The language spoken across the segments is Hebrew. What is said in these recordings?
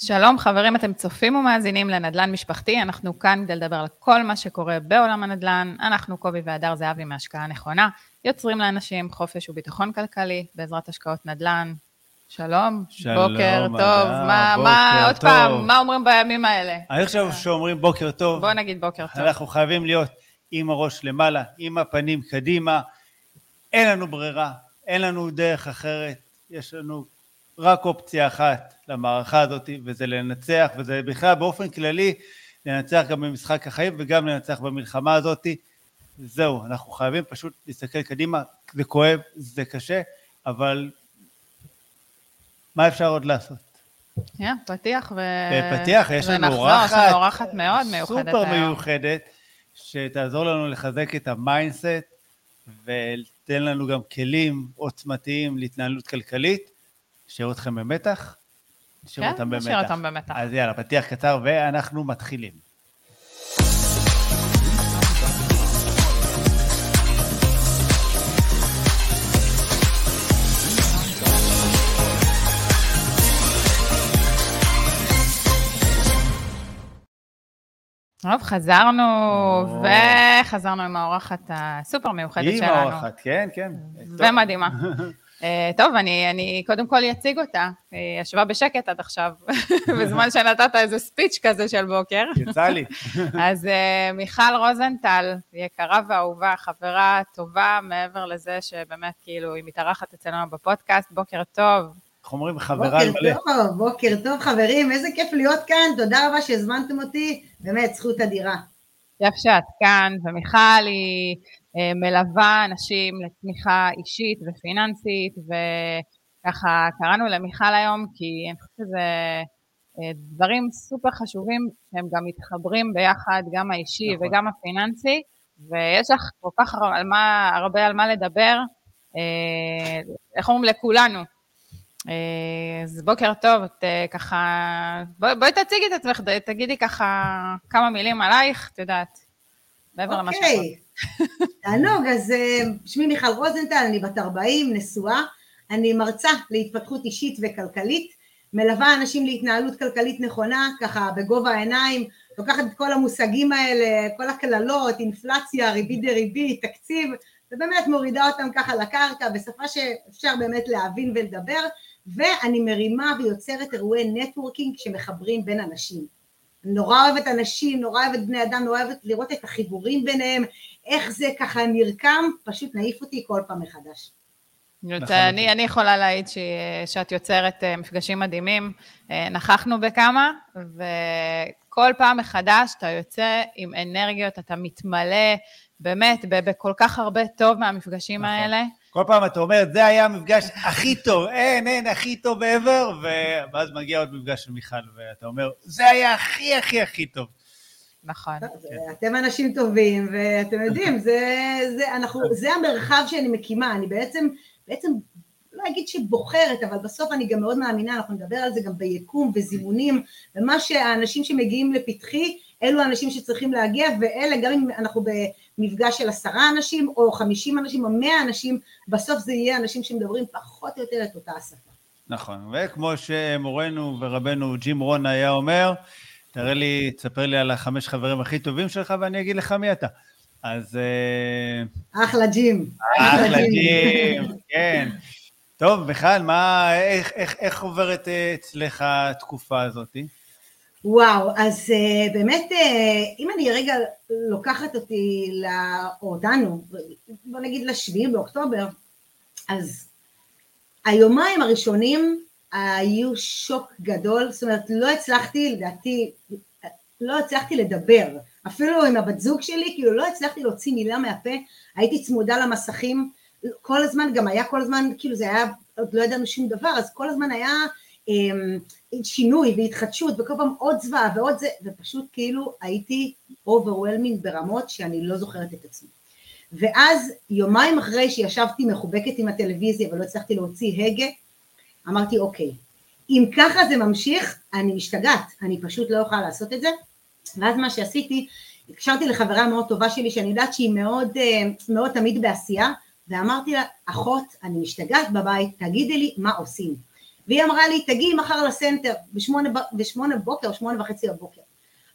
שלום חברים, אתם צופים ומאזינים לנדל"ן משפחתי, אנחנו כאן כדי לדבר על כל מה שקורה בעולם הנדל"ן. אנחנו קובי והדר זהבי מהשקעה נכונה, יוצרים לאנשים חופש וביטחון כלכלי בעזרת השקעות נדל"ן. שלום, שלום, בוקר טוב, מה, בוקר מה, עוד טוב. פעם, מה אומרים בימים האלה? אני חושב שאומרים בוקר טוב, בוא נגיד בוקר טוב. אנחנו חייבים להיות עם הראש למעלה, עם הפנים קדימה, אין לנו ברירה, אין לנו דרך אחרת, יש לנו רק אופציה אחת למערכה הזאת, וזה לנצח, וזה בכלל באופן כללי לנצח גם במשחק החיים וגם לנצח במלחמה הזאת. זהו, אנחנו חייבים פשוט להסתכל קדימה, זה כואב, זה קשה, אבל מה אפשר עוד לעשות? יא, פתיח ו... בפתיח יש לנו אורחת, יש לנו אורחת מאוד מיוחדת סופר היום. מיוחדת, שתעזור לנו לחזק את ה mindset ותתן לנו גם כלים עוצמתיים להתנהלות כלכלית. נשאיר אתכם במתח? נשאיר כן, אותם במתח. נשאיר אותם במתח. אז יאללה, פתיח קצר ואנחנו מתחילים. טוב, חזרנו, או. וחזרנו עם האורחת הסופר מיוחדת עם שלנו. האורחת, כן, כן. ומדהימה. אה, טוב, אני, אני קודם כל אציג אותה. היא ישבה בשקט עד עכשיו, בזמן שנתת איזה ספיץ' כזה של בוקר. יצא לי. אז אה, מיכל רוזנטל, יקרה ואהובה, חברה טובה, מעבר לזה שבאמת, כאילו, היא מתארחת אצלנו בפודקאסט. בוקר טוב. איך אומרים? בוקר מלא. טוב, בוקר טוב חברים, איזה כיף להיות כאן, תודה רבה שהזמנתם אותי, באמת זכות אדירה. כיף שאת כאן, ומיכל היא אה, מלווה אנשים לתמיכה אישית ופיננסית, וככה קראנו למיכל היום, כי אני חושבת שזה אה, דברים סופר חשובים, שהם גם מתחברים ביחד, גם האישי נכון. וגם הפיננסי, ויש לך כל כך על מה, הרבה על מה לדבר, אה, איך אומרים לכולנו. אה, אז בוקר טוב, את אה, ככה, בואי, בואי תציגי את עצמך, תגידי ככה כמה מילים עלייך, את יודעת, מעבר למה שאת אוקיי, תענוג, אז אה, שמי מיכל רוזנטל, אני בת 40, נשואה, אני מרצה להתפתחות אישית וכלכלית, מלווה אנשים להתנהלות כלכלית נכונה, ככה בגובה העיניים, לוקחת את כל המושגים האלה, כל הקללות, אינפלציה, ריבית דריבית, תקציב, ובאמת מורידה אותם ככה לקרקע בשפה שאפשר באמת להבין ולדבר, ואני מרימה ויוצרת אירועי נטוורקינג שמחברים בין אנשים. נורא אוהבת אנשים, נורא אוהבת בני אדם, נורא אוהבת לראות את החיבורים ביניהם, איך זה ככה נרקם, פשוט מעיף אותי כל פעם מחדש. לחלוטין. אני, אני יכולה להעיד ש, שאת יוצרת אה, מפגשים מדהימים. אה, נכחנו בכמה, וכל פעם מחדש אתה יוצא עם אנרגיות, אתה מתמלא באמת ב- בכל כך הרבה טוב מהמפגשים נכון. האלה. כל פעם אתה אומר, זה היה המפגש הכי טוב, אין, אין, הכי טוב ever, ואז מגיע עוד מפגש של מיכל, ואתה אומר, זה היה הכי הכי הכי טוב. נכון. אתם אנשים טובים, ואתם יודעים, זה, זה, אנחנו, זה המרחב שאני מקימה, אני בעצם, בעצם, לא אגיד שבוחרת, אבל בסוף אני גם מאוד מאמינה, אנחנו נדבר על זה גם ביקום וזימונים, ומה שהאנשים שמגיעים לפתחי, אלו האנשים שצריכים להגיע, ואלה, גם אם אנחנו במפגש של עשרה אנשים, או חמישים אנשים, או מאה אנשים, בסוף זה יהיה אנשים שמדברים פחות או יותר את אותה השפה. נכון, וכמו שמורנו ורבנו ג'ים רון היה אומר, תראה לי, תספר לי על החמש חברים הכי טובים שלך ואני אגיד לך מי אתה. אז אה, אחלה ג'ים. אחלה ג'ים, כן. טוב, מיכל, מה, איך, איך, איך עוברת אה, אצלך התקופה הזאת? וואו, אז uh, באמת, uh, אם אני רגע לוקחת אותי, ל... או אותנו, בוא נגיד לשביעי באוקטובר, אז היומיים הראשונים היו שוק גדול, זאת אומרת, לא הצלחתי, לדעתי, לא הצלחתי לדבר, אפילו עם הבת זוג שלי, כאילו לא הצלחתי להוציא מילה מהפה, הייתי צמודה למסכים, כל הזמן, גם היה כל הזמן, כאילו זה היה, עוד לא ידענו שום דבר, אז כל הזמן היה שינוי והתחדשות, וכל פעם עוד זוועה ועוד זה, ופשוט כאילו הייתי overwhelming ברמות שאני לא זוכרת את עצמי. ואז יומיים אחרי שישבתי מחובקת עם הטלוויזיה ולא הצלחתי להוציא הגה, אמרתי אוקיי, אם ככה זה ממשיך, אני משתגעת, אני פשוט לא אוכל לעשות את זה. ואז מה שעשיתי, התקשרתי לחברה מאוד טובה שלי, שאני יודעת שהיא מאוד, אה, מאוד תמיד בעשייה, ואמרתי לה, אחות, אני משתגעת בבית, תגידי לי מה עושים. והיא אמרה לי, תגיעי מחר לסנטר, בשמונה, בשמונה בוקר, שמונה וחצי בבוקר.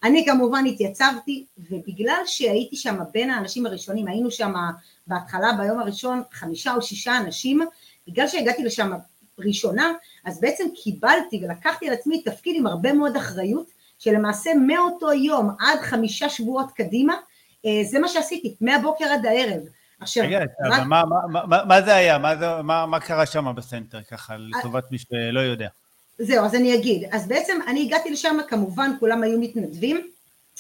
אני כמובן התייצבתי, ובגלל שהייתי שם בין האנשים הראשונים, היינו שם בהתחלה ביום הראשון חמישה או שישה אנשים, בגלל שהגעתי לשם ראשונה, אז בעצם קיבלתי ולקחתי על עצמי תפקיד עם הרבה מאוד אחריות, שלמעשה מאותו יום עד חמישה שבועות קדימה, אה, זה מה שעשיתי, מהבוקר עד הערב. עכשיו, רגע, רק... מה, מה, מה, מה זה היה? מה, זה, מה, מה קרה שם בסנטר, ככה, לטובת מי שלא יודע? זהו, אז אני אגיד. אז בעצם אני הגעתי לשם, כמובן כולם היו מתנדבים,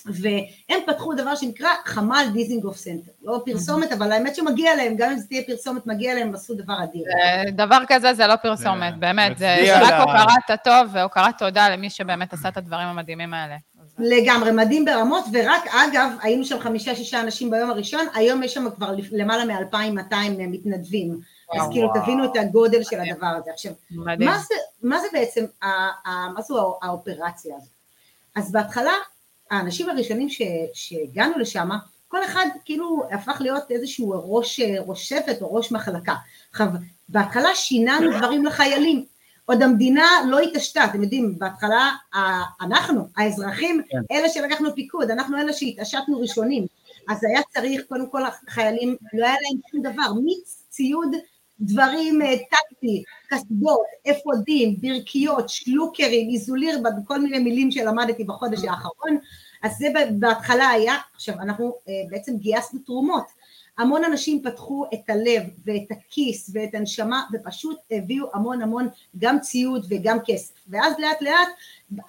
והם פתחו דבר שנקרא חמ"ל דיזינגוף סנטר. לא פרסומת, אבל האמת שמגיע להם, גם אם זה תהיה פרסומת, מגיע להם, עשו דבר אדיר. דבר כזה זה לא פרסומת, באמת, זה רק הוקרת הטוב והוקרת תודה למי שבאמת עשה את הדברים המדהימים האלה. לגמרי, מדהים ברמות, ורק אגב, היינו שם חמישה-שישה אנשים ביום הראשון, היום יש שם כבר למעלה מ-2,200 מתנדבים. אז כאילו תבינו את הגודל של הדבר הזה. עכשיו, מה זה, מה זה בעצם, מה זו האופרציה הזאת? אז בהתחלה, האנשים הראשונים ש, שהגענו לשם, כל אחד כאילו הפך להיות איזשהו ראש, ראש שבט או ראש מחלקה. עכשיו, בהתחלה שיננו דברים לחיילים, עוד המדינה לא התעשתה, אתם יודעים, בהתחלה אנחנו, האזרחים, כן. אלה שלקחנו פיקוד, אנחנו אלה שהתעשתנו ראשונים, אז היה צריך, קודם כל החיילים, לא היה להם שום דבר, מיץ, ציוד, דברים אה, טקטי, קסדות, אפודים, ברכיות, שלוקרים, איזוליר, כל מיני מילים שלמדתי בחודש האחרון, אז זה בהתחלה היה, עכשיו אנחנו אה, בעצם גייסנו תרומות, המון אנשים פתחו את הלב ואת הכיס ואת הנשמה ופשוט הביאו המון המון גם ציוד וגם כסף. ואז לאט לאט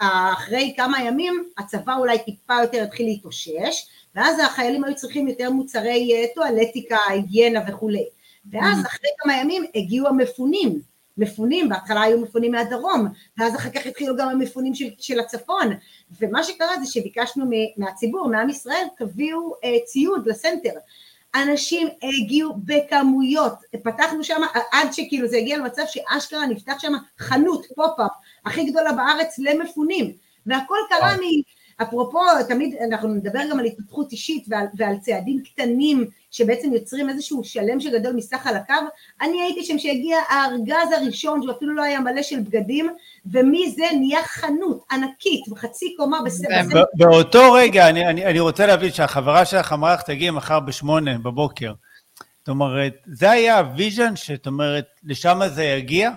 אחרי כמה ימים הצבא אולי טיפה יותר התחיל להתאושש ואז החיילים היו צריכים יותר מוצרי אה, טואלטיקה, היגיינה וכולי ואז mm. אחרי כמה ימים הגיעו המפונים. מפונים, בהתחלה היו מפונים מהדרום, ואז אחר כך התחילו גם המפונים של, של הצפון, ומה שקרה זה שביקשנו מהציבור, מעם ישראל, תביאו אה, ציוד לסנטר, אנשים הגיעו בכמויות, פתחנו שם עד שכאילו זה הגיע למצב שאשכרה נפתח שם חנות פופ-אפ הכי גדולה בארץ למפונים. והכל קרה מ... אפרופו, תמיד אנחנו נדבר גם על התפתחות אישית ועל, ועל צעדים קטנים שבעצם יוצרים איזשהו שלם שגדול מסך חלקיו, אני הייתי שם שהגיע הארגז הראשון שהוא אפילו לא היה מלא של בגדים, ומזה נהיה חנות ענקית וחצי קומה בסדר. באותו רגע אני, אני, אני רוצה להבין שהחברה שלך אמרה לך תגיעי מחר בשמונה בבוקר. זאת אומרת, זה היה ה vision שאת אומרת, לשם זה יגיע?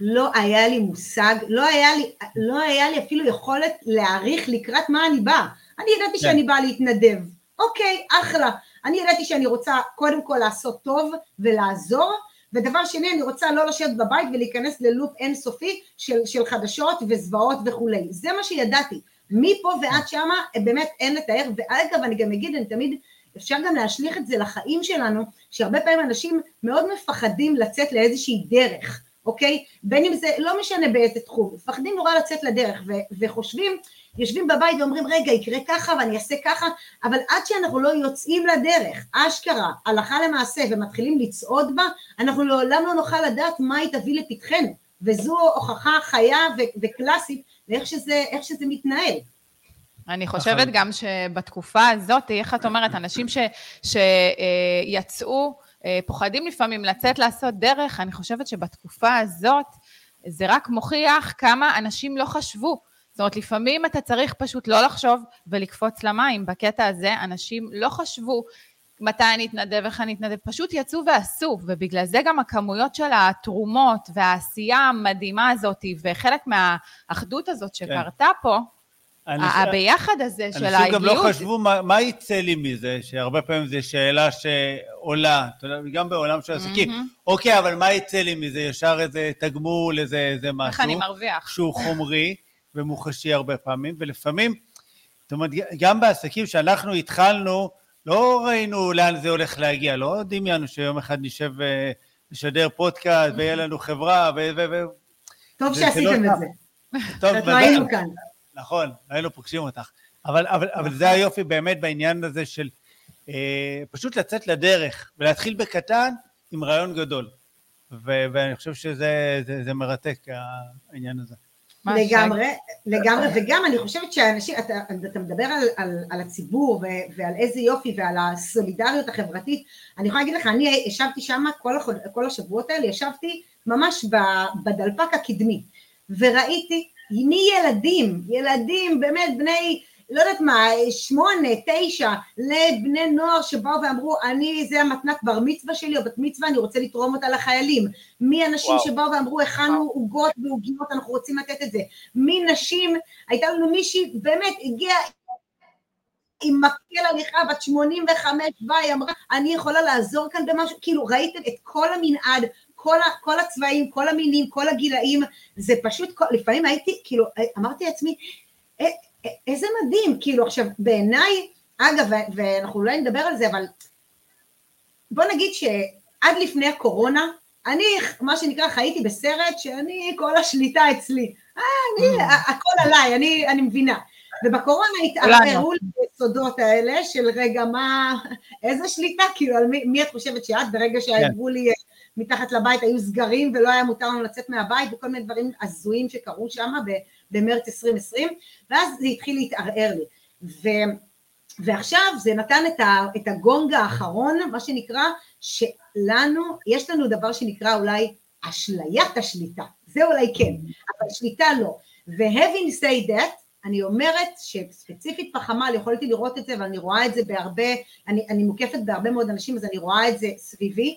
לא היה לי מושג, לא היה לי, לא היה לי אפילו יכולת להעריך לקראת מה אני באה. אני ידעתי כן. שאני באה להתנדב. אוקיי, אחלה. אני ידעתי שאני רוצה קודם כל לעשות טוב ולעזור, ודבר שני, אני רוצה לא לשבת בבית ולהיכנס ללופ אינסופי של, של חדשות וזוועות וכולי. זה מה שידעתי. מפה ועד שמה, באמת אין לתאר, ואגב, אני גם אגיד, אני תמיד, אפשר גם להשליך את זה לחיים שלנו, שהרבה פעמים אנשים מאוד מפחדים לצאת לאיזושהי דרך. אוקיי? בין אם זה, לא משנה באיזה תחום, מפחדים נורא לצאת לדרך ו- וחושבים, יושבים בבית ואומרים רגע יקרה ככה ואני אעשה ככה, אבל עד שאנחנו לא יוצאים לדרך, אשכרה, הלכה למעשה ומתחילים לצעוד בה, אנחנו לעולם לא נוכל לדעת מה היא תביא לפתחנו, וזו הוכחה חיה ו- וקלאסית לאיך שזה, שזה מתנהל. אני חושבת נכון. גם שבתקופה הזאת, איך את אומרת, אנשים שיצאו, אה, פוחדים לפעמים לצאת לעשות דרך, אני חושבת שבתקופה הזאת זה רק מוכיח כמה אנשים לא חשבו. זאת אומרת, לפעמים אתה צריך פשוט לא לחשוב ולקפוץ למים. בקטע הזה אנשים לא חשבו מתי אני אתנדב, איך אני אתנדב, פשוט יצאו ועשו, ובגלל זה גם הכמויות של התרומות והעשייה המדהימה הזאת, וחלק מהאחדות הזאת כן. שקרתה פה, הביחד הזה של האיגיות. אנשים גם לא חשבו מה, מה יצא לי מזה, שהרבה פעמים זו שאלה שעולה, גם בעולם של עסקים. Mm-hmm. אוקיי, אבל מה יצא לי מזה? ישר איזה תגמול, איזה, איזה משהו. איך אני מרוויח. שהוא חומרי ומוחשי הרבה פעמים, ולפעמים, זאת אומרת, גם בעסקים שאנחנו התחלנו, לא ראינו לאן זה הולך להגיע, לא דמיינו שיום אחד נשב ונשדר פודקאסט ויהיה לנו חברה ו... ו, ו טוב שעשיתם לא את זה. טוב, לא היינו כאן. נכון, היינו פוגשים אותך. אבל, אבל, אבל זה היופי באמת בעניין הזה של אה, פשוט לצאת לדרך ולהתחיל בקטן עם רעיון גדול. ו, ואני חושב שזה זה, זה מרתק, העניין הזה. לגמרי, לגמרי, וגם אני חושבת שאנשים, אתה, אתה מדבר על, על, על הציבור ו, ועל איזה יופי ועל הסולידריות החברתית, אני יכולה להגיד לך, אני ישבתי שם כל, כל השבועות האלה, ישבתי ממש בדלפק הקדמי, וראיתי מילדים, ילדים באמת בני לא יודעת מה, שמונה, תשע, לבני נוער שבאו ואמרו, אני, זה המתנת בר מצווה שלי או בת מצווה, אני רוצה לתרום אותה לחיילים. מי אנשים שבאו ואמרו, הכנו עוגות ועוגיות, אנחנו רוצים לתת את זה. מי נשים, הייתה לנו מישהי, באמת, הגיעה עם מקל הליכה בת 85, והיא אמרה, אני יכולה לעזור כאן במשהו, כאילו ראיתם את כל המנעד, כל, ה, כל הצבעים, כל המינים, כל הגילאים, זה פשוט, לפעמים הייתי, כאילו, אמרתי לעצמי, אה, איזה מדהים, כאילו עכשיו בעיניי, אגב, ואנחנו אולי נדבר על זה, אבל בוא נגיד שעד לפני הקורונה, אני, מה שנקרא, חייתי בסרט שאני, כל השליטה אצלי. אה, אני, mm. הכל עליי, אני, אני מבינה. ובקורונה התערערו לי היסודות האלה של רגע, מה, איזה שליטה, כאילו, על מי, מי את חושבת שאת, ברגע שהגבו לי אה, מתחת לבית, היו סגרים ולא היה מותר לנו לצאת מהבית, וכל מיני דברים הזויים שקרו שם במרץ 2020, ואז זה התחיל להתערער לי. ו, ועכשיו זה נתן את, ה, את הגונג האחרון, מה שנקרא, שלנו, יש לנו דבר שנקרא אולי אשליית השליטה, זה אולי כן, אבל שליטה לא. ו-having that, אני אומרת שספציפית בחמ"ל, יכולתי לראות את זה, ואני רואה את זה בהרבה, אני, אני מוקפת בהרבה מאוד אנשים, אז אני רואה את זה סביבי,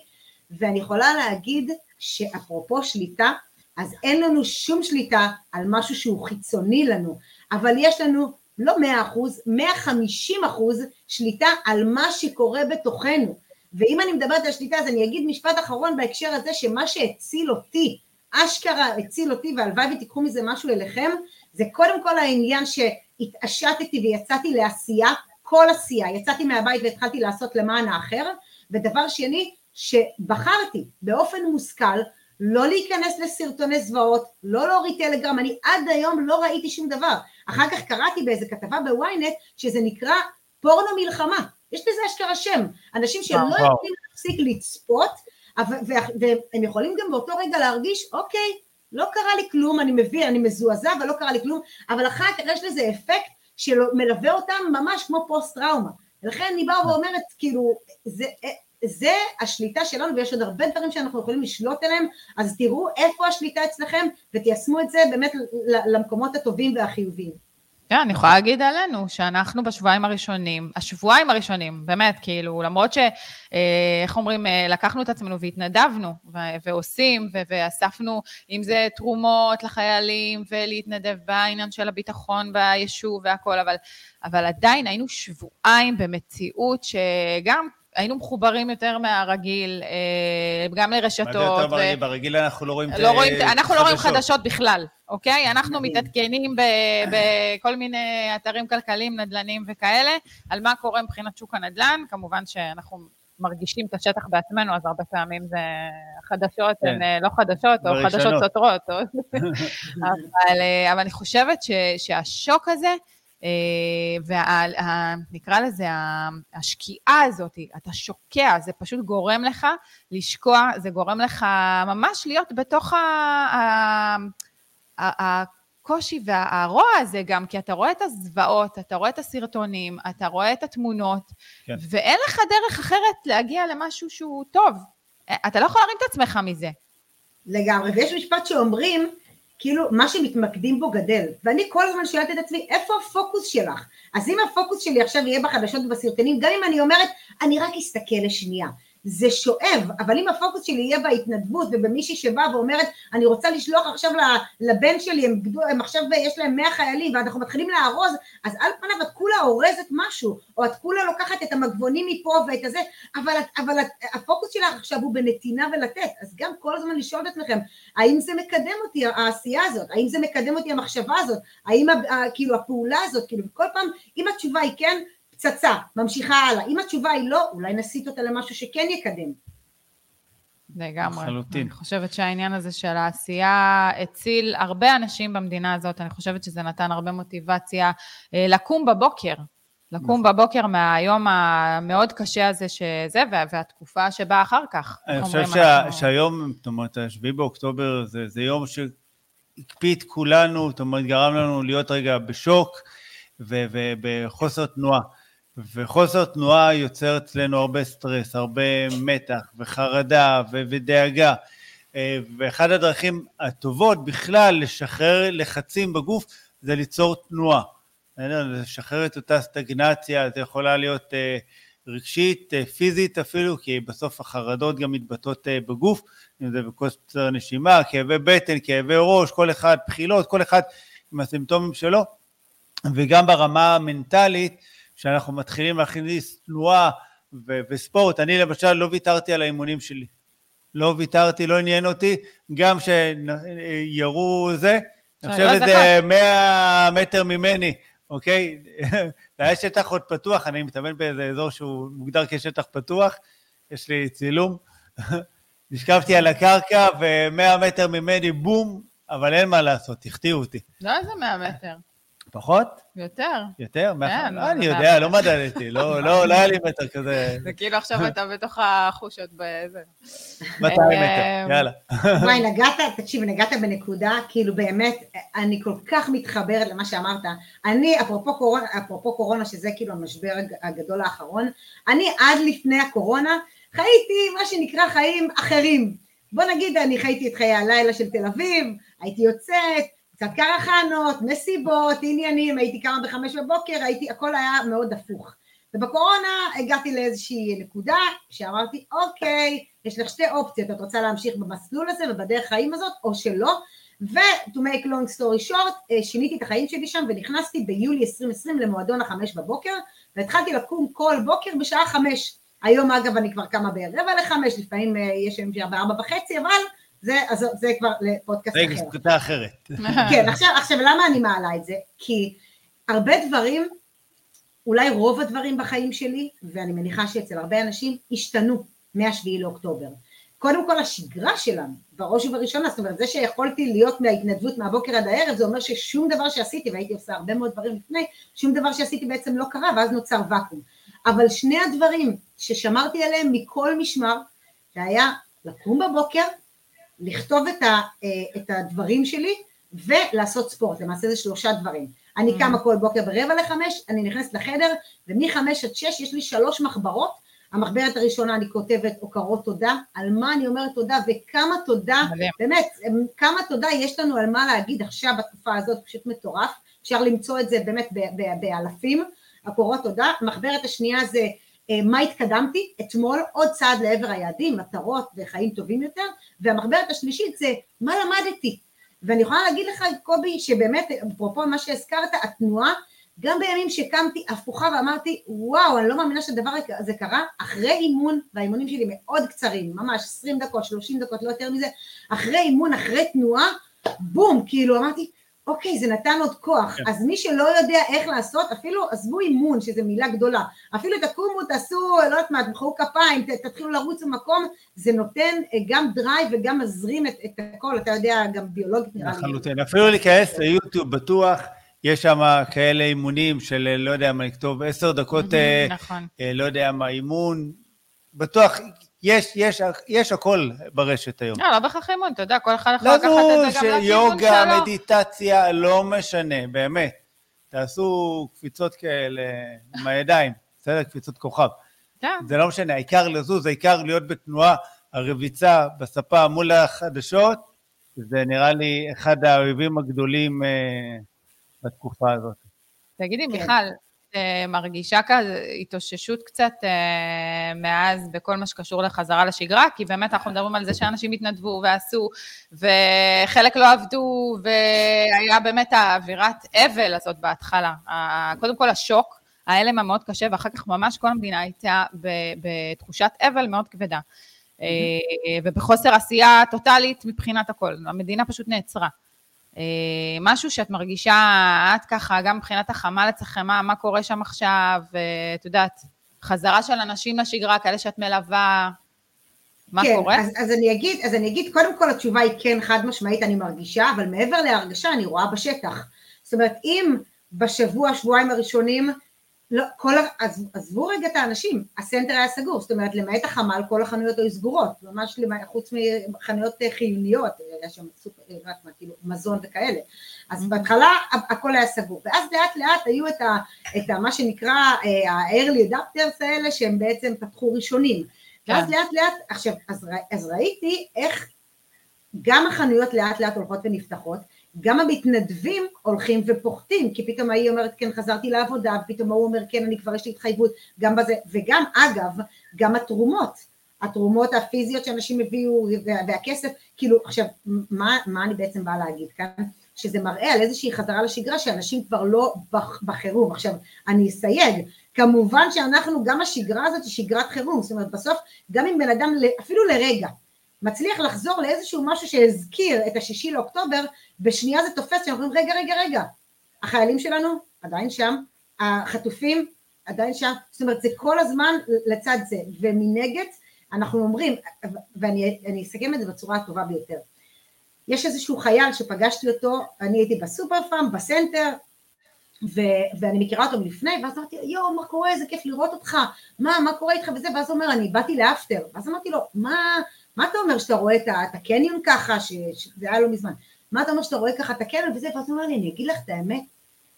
ואני יכולה להגיד שאפרופו שליטה, אז אין לנו שום שליטה על משהו שהוא חיצוני לנו, אבל יש לנו לא מאה אחוז, מאה חמישים אחוז שליטה על מה שקורה בתוכנו. ואם אני מדברת על שליטה, אז אני אגיד משפט אחרון בהקשר הזה, שמה שהציל אותי, אשכרה הציל אותי, והלוואי ותיקחו מזה משהו אליכם, זה קודם כל העניין שהתעשתתי ויצאתי לעשייה, כל עשייה, יצאתי מהבית והתחלתי לעשות למען האחר, ודבר שני, שבחרתי באופן מושכל לא להיכנס לסרטוני זוועות, לא להוריד טלגרם, אני עד היום לא ראיתי שום דבר. אחר כך קראתי באיזה כתבה בוויינט שזה נקרא פורנו מלחמה, יש לזה אשכרה שם, אנשים שלא יכולים להפסיק לצפות, והם יכולים גם באותו רגע להרגיש, אוקיי, לא קרה לי כלום, אני מבין, אני מזועזע ולא קרה לי כלום, אבל אחר כך יש לזה אפקט שמלווה אותם ממש כמו פוסט טראומה. ולכן אני באה ואומרת, כאילו, זה, זה השליטה שלנו ויש עוד הרבה דברים שאנחנו יכולים לשלוט עליהם, אז תראו איפה השליטה אצלכם ותיישמו את זה באמת למקומות הטובים והחיוביים. כן, אני יכולה להגיד עלינו, שאנחנו בשבועיים הראשונים, השבועיים הראשונים, באמת, כאילו, למרות ש... אה, איך אומרים, אה, לקחנו את עצמנו והתנדבנו, ועושים, ואספנו, אם זה תרומות לחיילים, ולהתנדב בעניין של הביטחון ביישוב והכול, אבל, אבל עדיין היינו שבועיים במציאות שגם היינו מחוברים יותר מהרגיל, אה, גם לרשתות. מה זה יותר ברגיל? ברגיל אנחנו לא רואים לא רואים, אנחנו לא רואים חדשות בכלל, אוקיי? אנחנו מתעדכנים בכל מיני אתרים כלכליים, נדל"נים וכאלה, על מה קורה מבחינת שוק הנדל"ן. כמובן שאנחנו מרגישים את השטח בעצמנו, אז הרבה פעמים זה חדשות כן. הן אה, לא חדשות, או חדשות סותרות. אבל, אה, אבל אני חושבת ש, שהשוק הזה, ונקרא לזה השקיעה הזאת, אתה שוקע, זה פשוט גורם לך לשקוע, זה גורם לך ממש להיות בתוך הקושי והרוע הזה גם, כי אתה רואה את הזוועות, אתה רואה את הסרטונים, אתה רואה את התמונות, כן. ואין לך דרך אחרת להגיע למשהו שהוא טוב. אתה לא יכול להרים את עצמך מזה. לגמרי, ויש משפט שאומרים, כאילו מה שמתמקדים בו גדל, ואני כל הזמן שואלת את עצמי, איפה הפוקוס שלך? אז אם הפוקוס שלי עכשיו יהיה בחדשות ובסרטונים, גם אם אני אומרת, אני רק אסתכל לשנייה, זה שואב, אבל אם הפוקוס שלי יהיה בהתנדבות ובמישהי שבאה ואומרת, אני רוצה לשלוח עכשיו לבן שלי, הם, הם עכשיו יש להם 100 חיילים ואנחנו מתחילים לארוז, אז על פניו את כולה אורזת משהו, או את כולה לוקחת את המגבונים מפה ואת הזה, אבל, אבל הפוקוס שלך עכשיו הוא בנתינה ולתת, אז גם כל הזמן לשאול את עצמכם, האם זה מקדם אותי העשייה הזאת, האם זה מקדם אותי המחשבה הזאת, האם כאילו הפעולה הזאת, כאילו כל פעם, אם התשובה היא כן, פצצה, ממשיכה הלאה. אם התשובה היא לא, אולי נסיט אותה למשהו שכן יקדם. לגמרי. לחלוטין. אני חושבת שהעניין הזה של העשייה הציל הרבה אנשים במדינה הזאת, אני חושבת שזה נתן הרבה מוטיבציה אה, לקום בבוקר, לקום נכון. בבוקר מהיום המאוד קשה הזה שזה, והתקופה שבאה אחר כך. אני חושב שה, אנחנו... שהיום, זאת אומרת, ה-7 באוקטובר זה, זה יום ש... הקפיא את כולנו, זאת אומרת, גרם לנו להיות רגע בשוק ובחוסר תנועה. וחוסר תנועה יוצר אצלנו הרבה סטרס, הרבה מתח וחרדה ודאגה. אה, ואחת הדרכים הטובות בכלל לשחרר לחצים בגוף זה ליצור תנועה. לשחרר את אותה סטגנציה, זה יכולה להיות אה, רגשית, אה, פיזית אפילו, כי בסוף החרדות גם מתבטאות בגוף, אם זה בקוצר נשימה, כאבי בטן, כאבי ראש, כל אחד, בחילות, כל אחד עם הסימפטומים שלו, וגם ברמה המנטלית, שאנחנו מתחילים להכניס תנועה ו- וספורט, אני למשל לא ויתרתי על האימונים שלי, לא ויתרתי, לא עניין אותי, גם שירו זה, אני חושב שזה 100 מטר ממני, אוקיי? זה היה שטח עוד פתוח, אני מתאמן באיזה אזור שהוא מוגדר כשטח פתוח, יש לי צילום. נשכבתי על הקרקע ו-100 מטר ממני, בום, אבל אין מה לעשות, החטיאו אותי. לא איזה 100 מטר. פחות? יותר. יותר? כן. לא, אני יודע, לא מדדתי, לא, לא, לא היה לי מטר כזה. זה כאילו עכשיו אתה בתוך החושות באיזה... 200 מטר, אה, יאללה. וואי, נגעת, תקשיב, נגעת בנקודה, כאילו באמת, אני כל כך מתחברת למה שאמרת. אני, אפרופו קורונה, אפרופו קורונה, שזה כאילו המשבר הגדול האחרון, אני עד לפני הקורונה חייתי מה שנקרא חיים אחרים. בוא נגיד, אני חייתי את חיי הלילה של תל אביב, הייתי יוצאת, קצת קרחנות, מסיבות, עניינים, הייתי קמה בחמש בבוקר, הייתי, הכל היה מאוד הפוך. ובקורונה הגעתי לאיזושהי נקודה שאמרתי, אוקיי, יש לך שתי אופציות, את רוצה להמשיך במסלול הזה ובדרך חיים הזאת, או שלא, ו- to make long story short, אה, שיניתי את החיים שלי שם ונכנסתי ביולי 2020 למועדון החמש בבוקר, והתחלתי לקום כל בוקר בשעה חמש. היום אגב אני כבר קמה ברבע לחמש, לפעמים אה, יש ימים בארבע וחצי, אבל זה, אז זה כבר לפודקאסט אחר. רגע, סקוטה אחרת. כן, עכשיו, עכשיו למה אני מעלה את זה? כי הרבה דברים, אולי רוב הדברים בחיים שלי, ואני מניחה שאצל הרבה אנשים, השתנו מהשביעי לאוקטובר. קודם כל השגרה שלנו, בראש ובראשונה, זאת אומרת זה שיכולתי להיות מההתנדבות מהבוקר עד הערב, זה אומר ששום דבר שעשיתי, והייתי עושה הרבה מאוד דברים לפני, שום דבר שעשיתי בעצם לא קרה, ואז נוצר ואקום. אבל שני הדברים ששמרתי עליהם מכל משמר, זה היה לקום בבוקר לכתוב את, ה, אה, את הדברים שלי ולעשות ספורט, למעשה זה שלושה דברים. אני mm. קמה כל בוקר ברבע לחמש, אני נכנסת לחדר, ומחמש עד שש יש לי שלוש מחברות, המחברת הראשונה אני כותבת הוקרות תודה, על מה אני אומרת תודה וכמה תודה, באמת, כמה תודה יש לנו על מה להגיד עכשיו בתקופה הזאת, פשוט מטורף, אפשר למצוא את זה באמת באלפים, הוקרות תודה, המחברת השנייה זה מה התקדמתי אתמול, עוד צעד לעבר היעדים, מטרות וחיים טובים יותר, והמחברת השלישית זה מה למדתי. ואני יכולה להגיד לך, קובי, שבאמת, אפרופו מה שהזכרת, התנועה, גם בימים שקמתי הפוכה ואמרתי, וואו, אני לא מאמינה שהדבר הזה קרה, אחרי אימון, והאימונים שלי מאוד קצרים, ממש 20 דקות, 30 דקות, לא יותר מזה, אחרי אימון, אחרי תנועה, בום, כאילו אמרתי, אוקיי, זה נתן עוד כוח. כן. אז מי שלא יודע איך לעשות, אפילו עזבו אימון, שזו מילה גדולה, אפילו תקומו, תעשו, לא יודעת מה, תמחאו כפיים, תתחילו לרוץ במקום, זה נותן אה, גם drive וגם מזרים את, את הכל, אתה יודע, גם ביולוגית נראה לי. לחלוטין, אפילו להיכנס ליוטיוב, בטוח. יש שם כאלה אימונים של לא יודע מה לכתוב עשר דקות, אה, נכון. אה, לא יודע מה, אימון, בטוח יש, יש, יש הכל ברשת היום. לא, לא בהכרח אימון, אתה יודע, כל אחד יכול לקחת את זה גם לכיוון שלו. יוגה, מדיטציה, לא משנה, באמת. תעשו קפיצות כאלה עם הידיים, בסדר? קפיצות כוכב. כן. זה לא משנה, העיקר לזוז, העיקר להיות בתנועה, הרביצה בספה מול החדשות, זה נראה לי אחד האויבים הגדולים אה, בתקופה הזאת. תגידי, כן. מיכל, מרגישה כזה התאוששות קצת אה, מאז בכל מה שקשור לחזרה לשגרה, כי באמת אנחנו מדברים על זה שאנשים התנדבו ועשו, וחלק לא עבדו, והיה באמת האווירת אבל הזאת בהתחלה. קודם כל השוק, ההלם המאוד קשה, ואחר כך ממש כל המדינה הייתה בתחושת אבל מאוד כבדה. Mm-hmm. ובחוסר עשייה טוטאלית מבחינת הכל, המדינה פשוט נעצרה. אה, משהו שאת מרגישה, את ככה, גם מבחינת החמ"ל אצלכם, מה, מה קורה שם עכשיו, את יודעת, חזרה של אנשים לשגרה, כאלה שאת מלווה, מה כן, קורה? אז, אז אני אגיד, אז אני אגיד, קודם כל התשובה היא כן, חד משמעית, אני מרגישה, אבל מעבר להרגשה, אני רואה בשטח. זאת אומרת, אם בשבוע, שבועיים הראשונים, לא, כל, עז, עזבו רגע את האנשים, הסנטר היה סגור, זאת אומרת למעט החמ"ל כל החנויות היו סגורות, ממש למעט, חוץ מחנויות חיוניות, היה שם סופר, רק מה, כאילו, מזון וכאלה. אז mm-hmm. בהתחלה הכל היה סגור, ואז לאט לאט היו את, ה, את ה, מה שנקרא ה-early adapters האלה, שהם בעצם פתחו ראשונים. ואז כן. לאט לאט, עכשיו, אז, אז ראיתי איך גם החנויות לאט לאט הולכות ונפתחות, גם המתנדבים הולכים ופוחתים, כי פתאום ההיא אומרת כן חזרתי לעבודה, ופתאום ההוא אומר כן אני כבר יש לי התחייבות, גם בזה, וגם אגב, גם התרומות, התרומות הפיזיות שאנשים הביאו והכסף, כאילו עכשיו מה, מה אני בעצם באה להגיד כאן? שזה מראה על איזושהי חזרה לשגרה שאנשים כבר לא בחירום. עכשיו, אני אסייג, כמובן שאנחנו, גם השגרה הזאת היא שגרת חירום, זאת אומרת בסוף גם אם בן אדם אפילו לרגע מצליח לחזור לאיזשהו משהו שהזכיר את השישי לאוקטובר, בשנייה זה תופס, שאנחנו אומרים רגע רגע רגע, החיילים שלנו עדיין שם, החטופים עדיין שם, זאת אומרת זה כל הזמן לצד זה, ומנגד אנחנו אומרים, ואני אסכם את זה בצורה הטובה ביותר, יש איזשהו חייל שפגשתי אותו, אני הייתי בסופר פארם, בסנטר, ו- ואני מכירה אותו מלפני, ואז אמרתי, יואו, מה קורה, איזה כיף לראות אותך, מה, מה קורה איתך? וזה, ואז הוא אומר, אני באתי לאפטר, ואז אמרתי לו, מה, מה אתה אומר שאתה רואה את, את הקניון ככה, ש, שזה היה לא מזמן, מה אתה אומר שאתה רואה ככה את הקניון וזה, ואז הוא אומר לי, אני אגיד לך את האמת,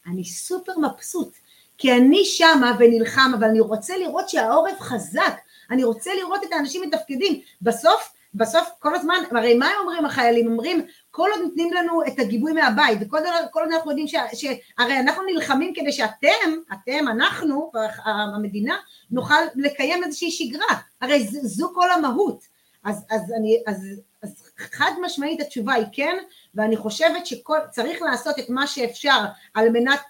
אני סופר מבסוט, כי אני שמה ונלחם, אבל אני רוצה לראות שהעורף חזק, אני רוצה לראות את האנשים מתפקדים, בסוף, בסוף כל הזמן, הרי מה הם אומרים החיילים? אומרים, כל עוד נותנים לנו את הגיבוי מהבית, וכל עוד אנחנו יודעים ש... ש הרי אנחנו נלחמים כדי שאתם, אתם, אנחנו, המדינה, נוכל לקיים איזושהי שגרה, הרי זו כל המהות. אז, אז, אני, אז, אז חד משמעית התשובה היא כן, ואני חושבת שצריך לעשות את מה שאפשר על מנת,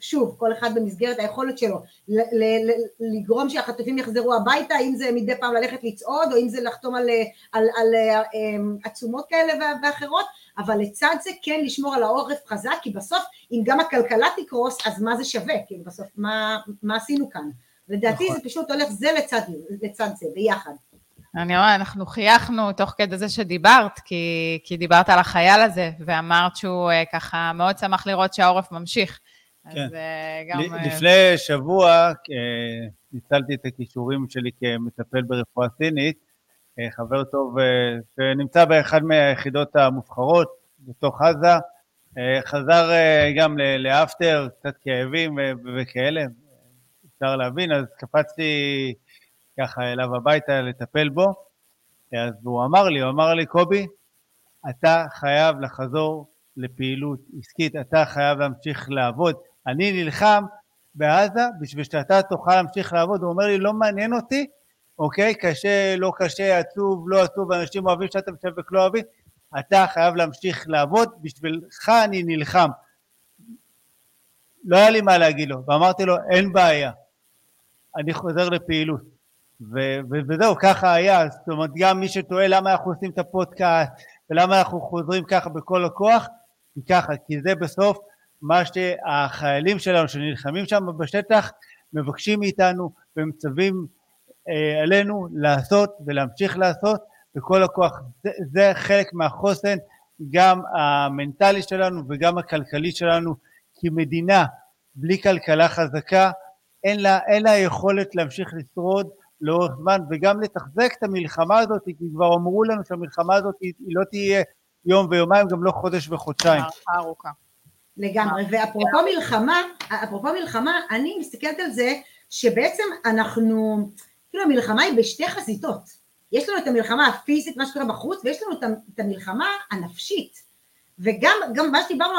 שוב, כל אחד במסגרת היכולת שלו, ל- ל- לגרום שהחטופים יחזרו הביתה, אם זה מדי פעם ללכת לצעוד, או אם זה לחתום על, על, על, על אמ, עצומות כאלה ואחרות, אבל לצד זה כן לשמור על העורף חזק, כי בסוף אם גם הכלכלה תקרוס, אז מה זה שווה? כאילו בסוף מה, מה עשינו כאן? לדעתי נכון. זה פשוט הולך זה לצד, לצד זה, ביחד. אני אומרת, אנחנו חייכנו תוך כדי זה שדיברת, כי, כי דיברת על החייל הזה, ואמרת שהוא אה, ככה מאוד שמח לראות שהעורף ממשיך. כן. אז אה, גם... אה, לפני שבוע ניצלתי את הכישורים שלי כמטפל ברפואה סינית, חבר טוב שנמצא באחד מהיחידות המובחרות בתוך עזה, חזר גם לאפטר, קצת כאבים וכאלה, אפשר להבין, אז קפצתי ככה אליו הביתה לטפל בו, אז הוא אמר לי, הוא אמר לי, קובי, אתה חייב לחזור לפעילות עסקית, אתה חייב להמשיך לעבוד. אני נלחם בעזה בשביל שאתה תוכל להמשיך לעבוד. הוא אומר לי, לא מעניין אותי, אוקיי? קשה, לא קשה, עצוב, לא עצוב, אנשים אוהבים שאתה משווק, לא אוהבים. אתה חייב להמשיך לעבוד, בשבילך אני נלחם. לא היה לי מה להגיד לו, ואמרתי לו, אין בעיה, אני חוזר לפעילות. ו- ו- וזהו, ככה היה, זאת אומרת, גם מי שטועה למה אנחנו עושים את הפודקאסט ולמה אנחנו חוזרים ככה בכל הכוח, כי ככה, כי זה בסוף מה שהחיילים שלנו שנלחמים שם בשטח מבקשים מאיתנו ומצווים אה, עלינו לעשות ולהמשיך לעשות בכל הכוח. זה, זה חלק מהחוסן, גם המנטלי שלנו וגם הכלכלי שלנו, כי מדינה בלי כלכלה חזקה אין לה, אין לה יכולת להמשיך לשרוד לאורך זמן, וגם לתחזק את המלחמה הזאת, כי כבר אמרו לנו שהמלחמה הזאת היא לא תהיה יום ויומיים, גם לא חודש וחודשיים. ארוכה. לגמרי, ואפרופו מלחמה, אפרופו מלחמה, אני מסתכלת על זה שבעצם אנחנו, כאילו המלחמה היא בשתי חזיתות. יש לנו את המלחמה הפיזית, מה שקורה בחוץ, ויש לנו את המלחמה הנפשית. וגם גם מה שדיברנו,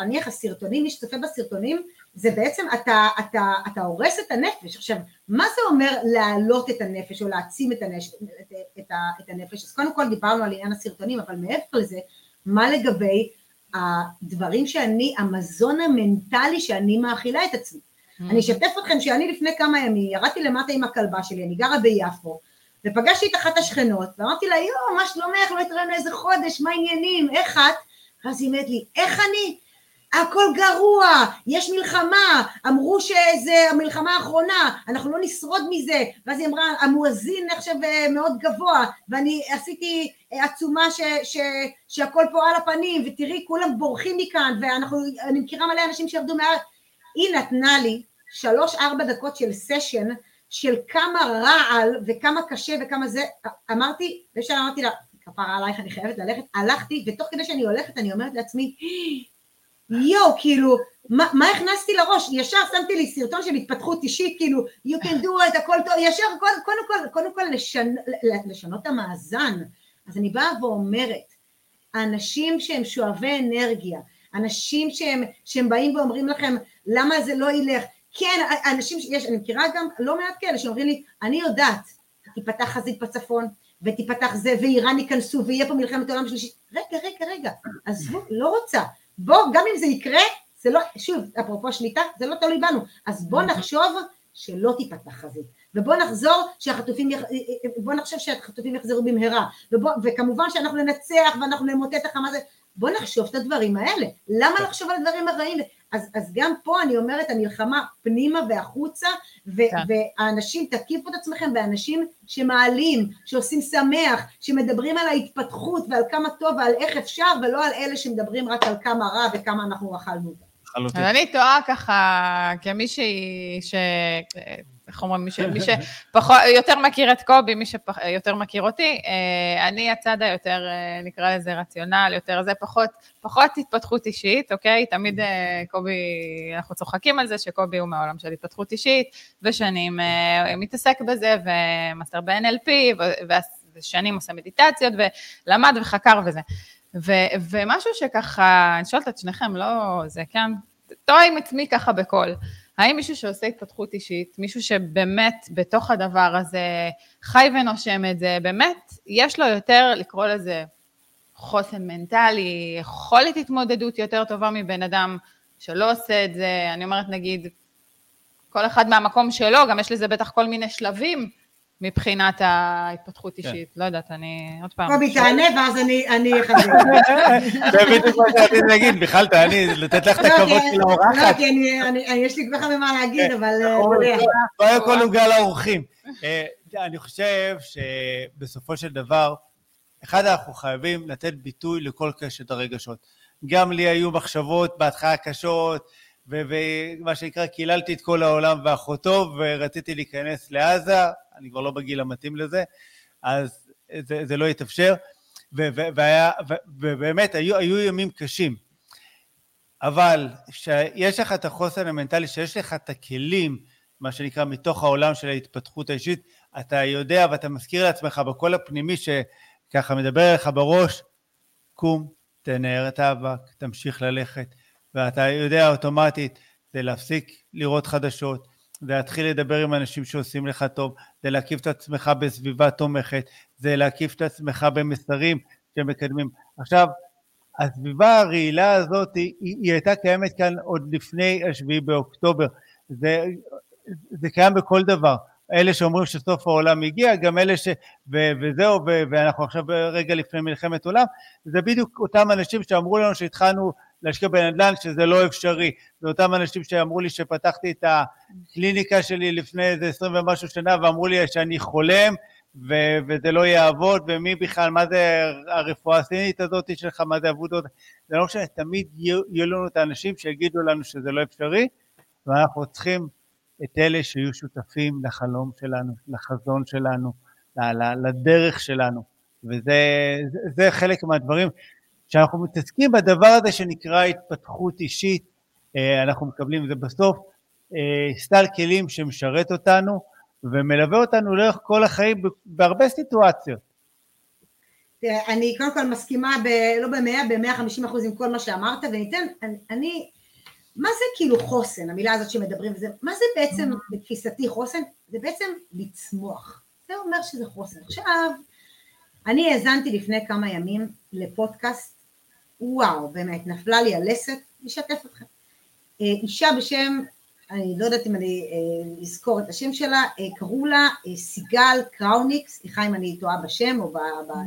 נניח הסרטונים, מי שצופה בסרטונים, זה בעצם אתה, אתה, אתה הורס את הנפש. עכשיו, מה זה אומר להעלות את הנפש או להעצים את, הנש, את, את, את הנפש? אז קודם כל דיברנו על עניין הסרטונים, אבל מעבר לזה, מה לגבי הדברים שאני, המזון המנטלי שאני מאכילה את עצמי? Mm-hmm. אני אשתף אתכם שאני לפני כמה ימים ירדתי למטה עם הכלבה שלי, אני גרה ביפו, ופגשתי את אחת השכנות, ואמרתי לה, יואו, מה שלומך, לא התראינו איזה חודש, מה העניינים, איך את? ואז היא אומרת לי, איך אני? הכל גרוע, יש מלחמה, אמרו שזה המלחמה האחרונה, אנחנו לא נשרוד מזה, ואז היא אמרה, המואזין נחשב אה, מאוד גבוה, ואני עשיתי אה, עצומה ש, ש, שהכל פה על הפנים, ותראי, כולם בורחים מכאן, ואני מכירה מלא אנשים שירדו מעל, היא נתנה לי שלוש ארבע דקות של סשן, של כמה רעל וכמה קשה וכמה זה, אמרתי, ושם אמרתי לה, כפרה עלייך, אני חייבת ללכת, הלכתי, ותוך כדי שאני הולכת, אני אומרת לעצמי, יואו, כאילו, מה, מה הכנסתי לראש? ישר שמתי לי סרטון של התפתחות אישית, כאילו, you can do it, הכל טוב, ישר, קודם, קודם כל, קודם כל לשנ, לשנות את המאזן. אז אני באה ואומרת, האנשים שהם שואבי אנרגיה, אנשים שהם, שהם באים ואומרים לכם, למה זה לא ילך? כן, אנשים, יש, אני מכירה גם לא מעט כאלה שאומרים לי, אני יודעת, תיפתח חזית בצפון, ותיפתח זה, ואיראן ייכנסו, ויהיה פה מלחמת עולם שלישית. רגע, רגע, רגע, עזבו, לא רוצה. בוא, גם אם זה יקרה, זה לא, שוב, אפרופו שליטה, זה לא תלוי בנו. אז בוא נחשוב שלא תיפתח חזית. ובוא נחזור שהחטופים, בוא נחשוב שהחטופים יחזרו במהרה. ובוא, וכמובן שאנחנו ננצח ואנחנו נמוטט את החמאס. בוא נחשוב את הדברים האלה. למה לחשוב על הדברים הרעים? אז, אז גם פה אני אומרת, המלחמה פנימה והחוצה, ו, כן. והאנשים, תקיפו את עצמכם באנשים שמעלים, שעושים שמח, שמדברים על ההתפתחות ועל כמה טוב ועל איך אפשר, ולא על אלה שמדברים רק על כמה רע וכמה אנחנו אכלנו אותם. אני טועה ככה, כמישהי ש... איך אומרים, מי, מי שפחות, יותר מכיר את קובי, מי שיותר מכיר אותי, אה, אני הצד היותר, אה, נקרא לזה רציונל, יותר זה, פחות, פחות התפתחות אישית, אוקיי? תמיד אה, קובי, אנחנו צוחקים על זה שקובי הוא מהעולם של התפתחות אישית, ושנים מתעסק בזה, ומאסטר ב-NLP, ושנים עושה מדיטציות, ולמד וחקר וזה. ו- ומשהו שככה, אני שואלת את שניכם, לא, זה כן, טועה עם עצמי ככה בקול. האם מישהו שעושה התפתחות אישית, מישהו שבאמת בתוך הדבר הזה חי ונושם את זה, באמת יש לו יותר, לקרוא לזה חוסן מנטלי, יכולת התמודדות יותר טובה מבן אדם שלא עושה את זה, אני אומרת נגיד, כל אחד מהמקום שלו, גם יש לזה בטח כל מיני שלבים מבחינת ההתפתחות כן. אישית. לא יודעת, אני עוד פעם... קובי, תענה ואז אני אחזק. זה בדיוק מה שרציתי להגיד, בכלל תעני, לתת לך את לא, הכבוד של האורחת. לא, כי יש לי כבר מה להגיד, כן, אבל... נכון, אה, לא היה כל עוגה לאורחים. אה, אני חושב שבסופו של דבר, אחד, אנחנו חייבים לתת ביטוי לכל קשת הרגשות. גם לי היו מחשבות בהתחלה קשות, ומה שנקרא, קיללתי את כל העולם ואחותו, ורציתי להיכנס לעזה, אני כבר לא בגיל המתאים לזה, אז זה, זה לא יתאפשר, והיה, ובאמת היו, היו ימים קשים. אבל כשיש לך את החוסן המנטלי, שיש לך את הכלים, מה שנקרא, מתוך העולם של ההתפתחות האישית, אתה יודע ואתה מזכיר לעצמך בקול הפנימי שככה מדבר אליך בראש, קום, תנער את האבק, תמשיך ללכת, ואתה יודע אוטומטית, זה להפסיק לראות חדשות, זה להתחיל לדבר עם אנשים שעושים לך טוב, זה להקיף את עצמך בסביבה תומכת, זה להקיף את עצמך במסרים שמקדמים. עכשיו, הסביבה הרעילה הזאת, היא, היא הייתה קיימת כאן עוד לפני השביעי באוקטובר. זה, זה קיים בכל דבר. אלה שאומרים שסוף העולם הגיע, גם אלה ש... ו, וזהו, ו, ואנחנו עכשיו רגע לפני מלחמת עולם, זה בדיוק אותם אנשים שאמרו לנו שהתחלנו להשקיע בנדל"ן שזה לא אפשרי. זה אותם אנשים שאמרו לי שפתחתי את הקליניקה שלי לפני איזה עשרים ומשהו שנה ואמרו לי שאני חולם ו- וזה לא יעבוד, ומי בכלל, מה זה הרפואה הסינית הזאת שלך, מה זה עבודות, זה לא משנה, תמיד יהיו, לנו את האנשים שיגידו לנו שזה לא אפשרי, ואנחנו צריכים את אלה שיהיו שותפים לחלום שלנו, לחזון שלנו, לדרך שלנו, וזה זה, זה חלק מהדברים כשאנחנו מתעסקים בדבר הזה שנקרא התפתחות אישית, אה, אנחנו מקבלים, זה בסוף אה, סל כלים שמשרת אותנו ומלווה אותנו לאורך כל החיים בהרבה סיטואציות. אני קודם כל מסכימה, ב, לא במאה, במאה חמישים אחוז עם כל מה שאמרת, וניתן, אני, אני, מה זה כאילו חוסן, המילה הזאת שמדברים, וזה, מה זה בעצם בתפיסתי חוסן? זה בעצם לצמוח, זה אומר שזה חוסן. עכשיו, אני האזנתי לפני כמה ימים לפודקאסט וואו, באמת, נפלה לי הלסת, אשתף אתכם. אה, אישה בשם, אני לא יודעת אם אני אה, אזכור את השם שלה, אה, קראו לה סיגל קראוניק, סליחה אם אני טועה בשם או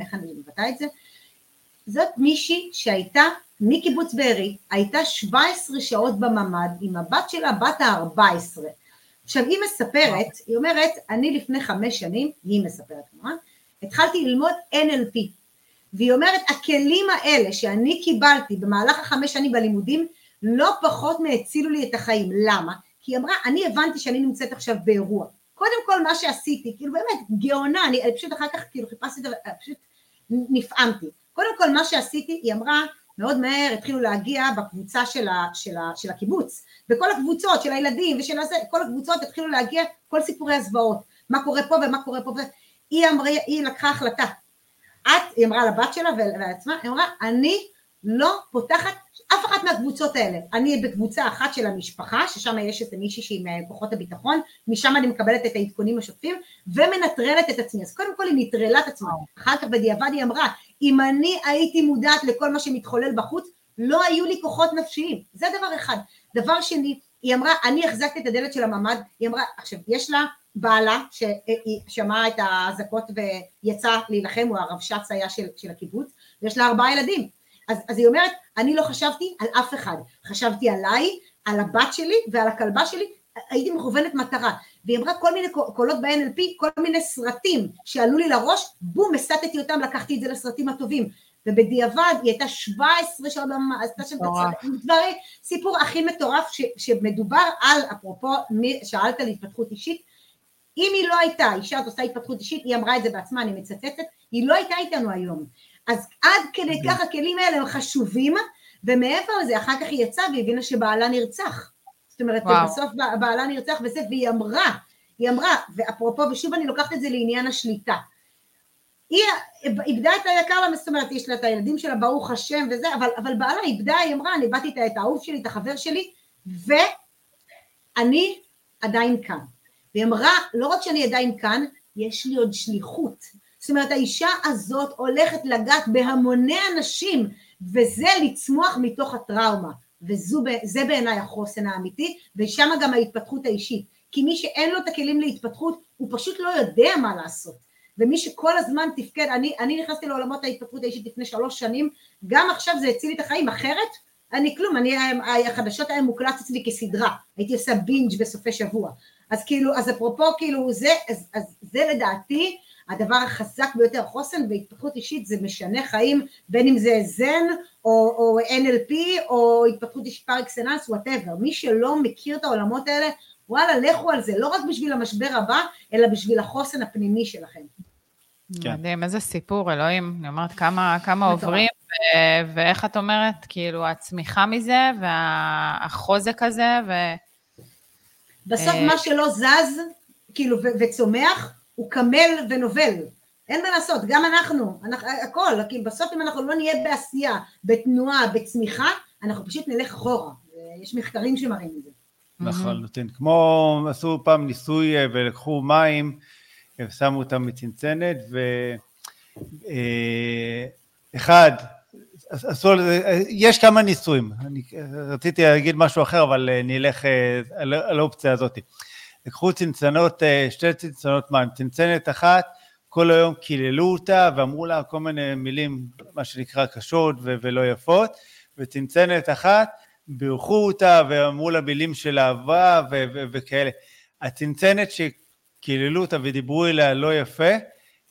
איך אני מבטא את זה, זאת מישהי שהייתה מקיבוץ בארי, הייתה 17 שעות בממ"ד עם הבת שלה, בת ה-14. עכשיו היא מספרת, היא אומרת, אני לפני חמש שנים, היא מספרת כמובן, התחלתי ללמוד NLP, והיא אומרת, הכלים האלה שאני קיבלתי במהלך החמש שנים בלימודים, לא פחות מהצילו לי את החיים. למה? כי היא אמרה, אני הבנתי שאני נמצאת עכשיו באירוע. קודם כל מה שעשיתי, כאילו באמת, גאונה, אני, אני פשוט אחר כך כאילו חיפשתי את זה, פשוט נפעמתי. קודם כל מה שעשיתי, היא אמרה, מאוד מהר התחילו להגיע בקבוצה של, ה, של, ה, של הקיבוץ, בכל הקבוצות של הילדים ושל הזה, כל הקבוצות התחילו להגיע כל סיפורי הזוועות, מה קורה פה ומה קורה פה, היא, אמרה, היא לקחה החלטה, את, היא אמרה לבת שלה ולעצמה, היא אמרה, אני לא פותחת אף אחת מהקבוצות האלה. אני בקבוצה אחת של המשפחה, ששם יש את מישהי שהיא מכוחות הביטחון, משם אני מקבלת את העדכונים השוטפים, ומנטרלת את עצמי. אז קודם כל היא נטרלה את עצמה, אחר כך בדיעבד היא אמרה, אם אני הייתי מודעת לכל מה שמתחולל בחוץ, לא היו לי כוחות נפשיים. זה דבר אחד. דבר שני, היא אמרה, אני החזקתי את הדלת של הממ"ד, היא אמרה, עכשיו, יש לה בעלה שהיא שמעה את האזעקות ויצא להילחם, הוא הרבש"ץ היה של, של הקיבוץ, ויש לה ארבעה ילדים. אז, אז היא אומרת, אני לא חשבתי על אף אחד, חשבתי עליי, על הבת שלי ועל הכלבה שלי, הייתי מכוונת מטרה. והיא אמרה כל מיני קולות ב-NLP, כל מיני סרטים שעלו לי לראש, בום, הסטתי אותם, לקחתי את זה לסרטים הטובים. ובדיעבד היא הייתה 17 שעות, עשתה שם דברים, סיפור הכי מטורף ש, שמדובר על, אפרופו, שאלת על התפתחות אישית, אם היא לא הייתה אישה עושה התפתחות אישית, היא אמרה את זה בעצמה, אני מצטטת, היא לא הייתה איתנו היום. אז עד כדי כך הכלים האלה הם חשובים, ומעבר לזה, אחר כך היא יצאה והיא הבינה שבעלה נרצח. זאת אומרת, וואו. בסוף בעלה נרצח וזה, והיא אמרה, היא אמרה, ואפרופו, ושוב אני לוקחת את זה לעניין השליטה. היא איבדה את היקר לה, זאת אומרת, יש לה את הילדים שלה, ברוך השם וזה, אבל, אבל בעלה איבדה, היא אמרה, אני איבדתי את האהוב שלי, את החבר שלי, ואני עדיין כאן. והיא אמרה, לא רק שאני עדיין כאן, יש לי עוד שליחות. זאת אומרת, האישה הזאת הולכת לגעת בהמוני אנשים, וזה לצמוח מתוך הטראומה. וזה בעיניי החוסן האמיתי, ושם גם ההתפתחות האישית. כי מי שאין לו את הכלים להתפתחות, הוא פשוט לא יודע מה לעשות. ומי שכל הזמן תפקד, אני, אני נכנסתי לעולמות ההתפתחות האישית לפני שלוש שנים, גם עכשיו זה הציל לי את החיים, אחרת אני כלום, אני, החדשות היה מוקלט אצלי כסדרה, הייתי עושה binge בסופי שבוע. אז כאילו, אז אפרופו כאילו זה, אז, אז זה לדעתי הדבר החזק ביותר, חוסן והתפתחות אישית זה משנה חיים, בין אם זה זן או, או NLP או התפתחות אישית par excellence, whatever, מי שלא מכיר את העולמות האלה, וואלה לכו על זה, לא רק בשביל המשבר הבא, אלא בשביל החוסן הפנימי שלכם. כן. מדהים, איזה סיפור, אלוהים. אני אומרת, כמה, כמה עוברים, ו- ואיך את אומרת, כאילו, הצמיחה מזה, והחוזק הזה, ו... בסוף אה, מה שלא זז, כאילו, ו- וצומח, הוא קמל ונובל. אין מה לעשות, גם אנחנו, אנחנו הכל, כאילו בסוף אם אנחנו לא נהיה בעשייה, בתנועה, בצמיחה, אנחנו פשוט נלך אחורה. יש מחקרים שמראים את זה. לחלוטין. כמו עשו פעם ניסוי אה, ולקחו מים ושמו אותם בצנצנת, ואחד, אה, עשו, יש כמה ניסויים, אני רציתי להגיד משהו אחר, אבל אה, נלך על האופציה הזאת. לקחו צנצנות, שתי צנצנות מים, צנצנת אחת, כל היום קיללו אותה ואמרו לה כל מיני מילים, מה שנקרא קשות ולא יפות, וצנצנת אחת, בירכו אותה ואמרו לה מילים של אהבה וכאלה. הצנצנת שקיללו אותה ודיברו אליה לא יפה,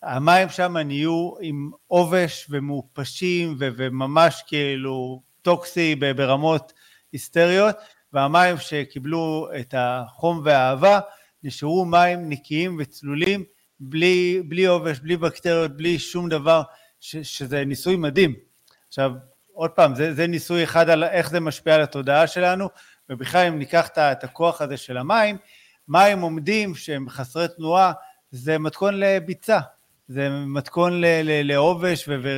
המים שם נהיו עם עובש ומעופשים וממש כאילו טוקסי ברמות היסטריות, והמים שקיבלו את החום והאהבה נשארו מים נקיים וצלולים, בלי, בלי עובש, בלי בקטריות, בלי שום דבר, ש, שזה ניסוי מדהים. עכשיו, עוד פעם, זה, זה ניסוי אחד על איך זה משפיע על התודעה שלנו, ובכלל אם ניקח את הכוח הזה של המים, מים עומדים שהם חסרי תנועה, זה מתכון לביצה, זה מתכון לעובש ו, ו,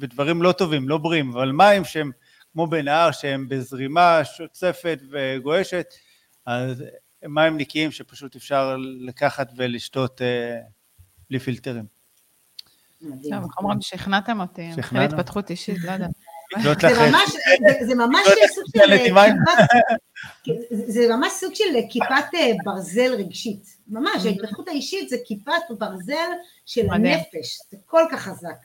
ודברים לא טובים, לא בריאים, אבל מים שהם כמו בנהר שהם בזרימה שוצפת וגועשת, אז מים נקיים שפשוט אפשר לקחת ולשתות אה, בלי פילטרים. טוב, איך אומרים, שכנעתם אותי, מתחיל התפתחות אישית, לא יודעת. זה ממש סוג של זה ממש סוג של כיפת אה, ברזל רגשית, ממש, ההתפתחות האישית זה כיפת ברזל של הנפש, זה כל כך חזק.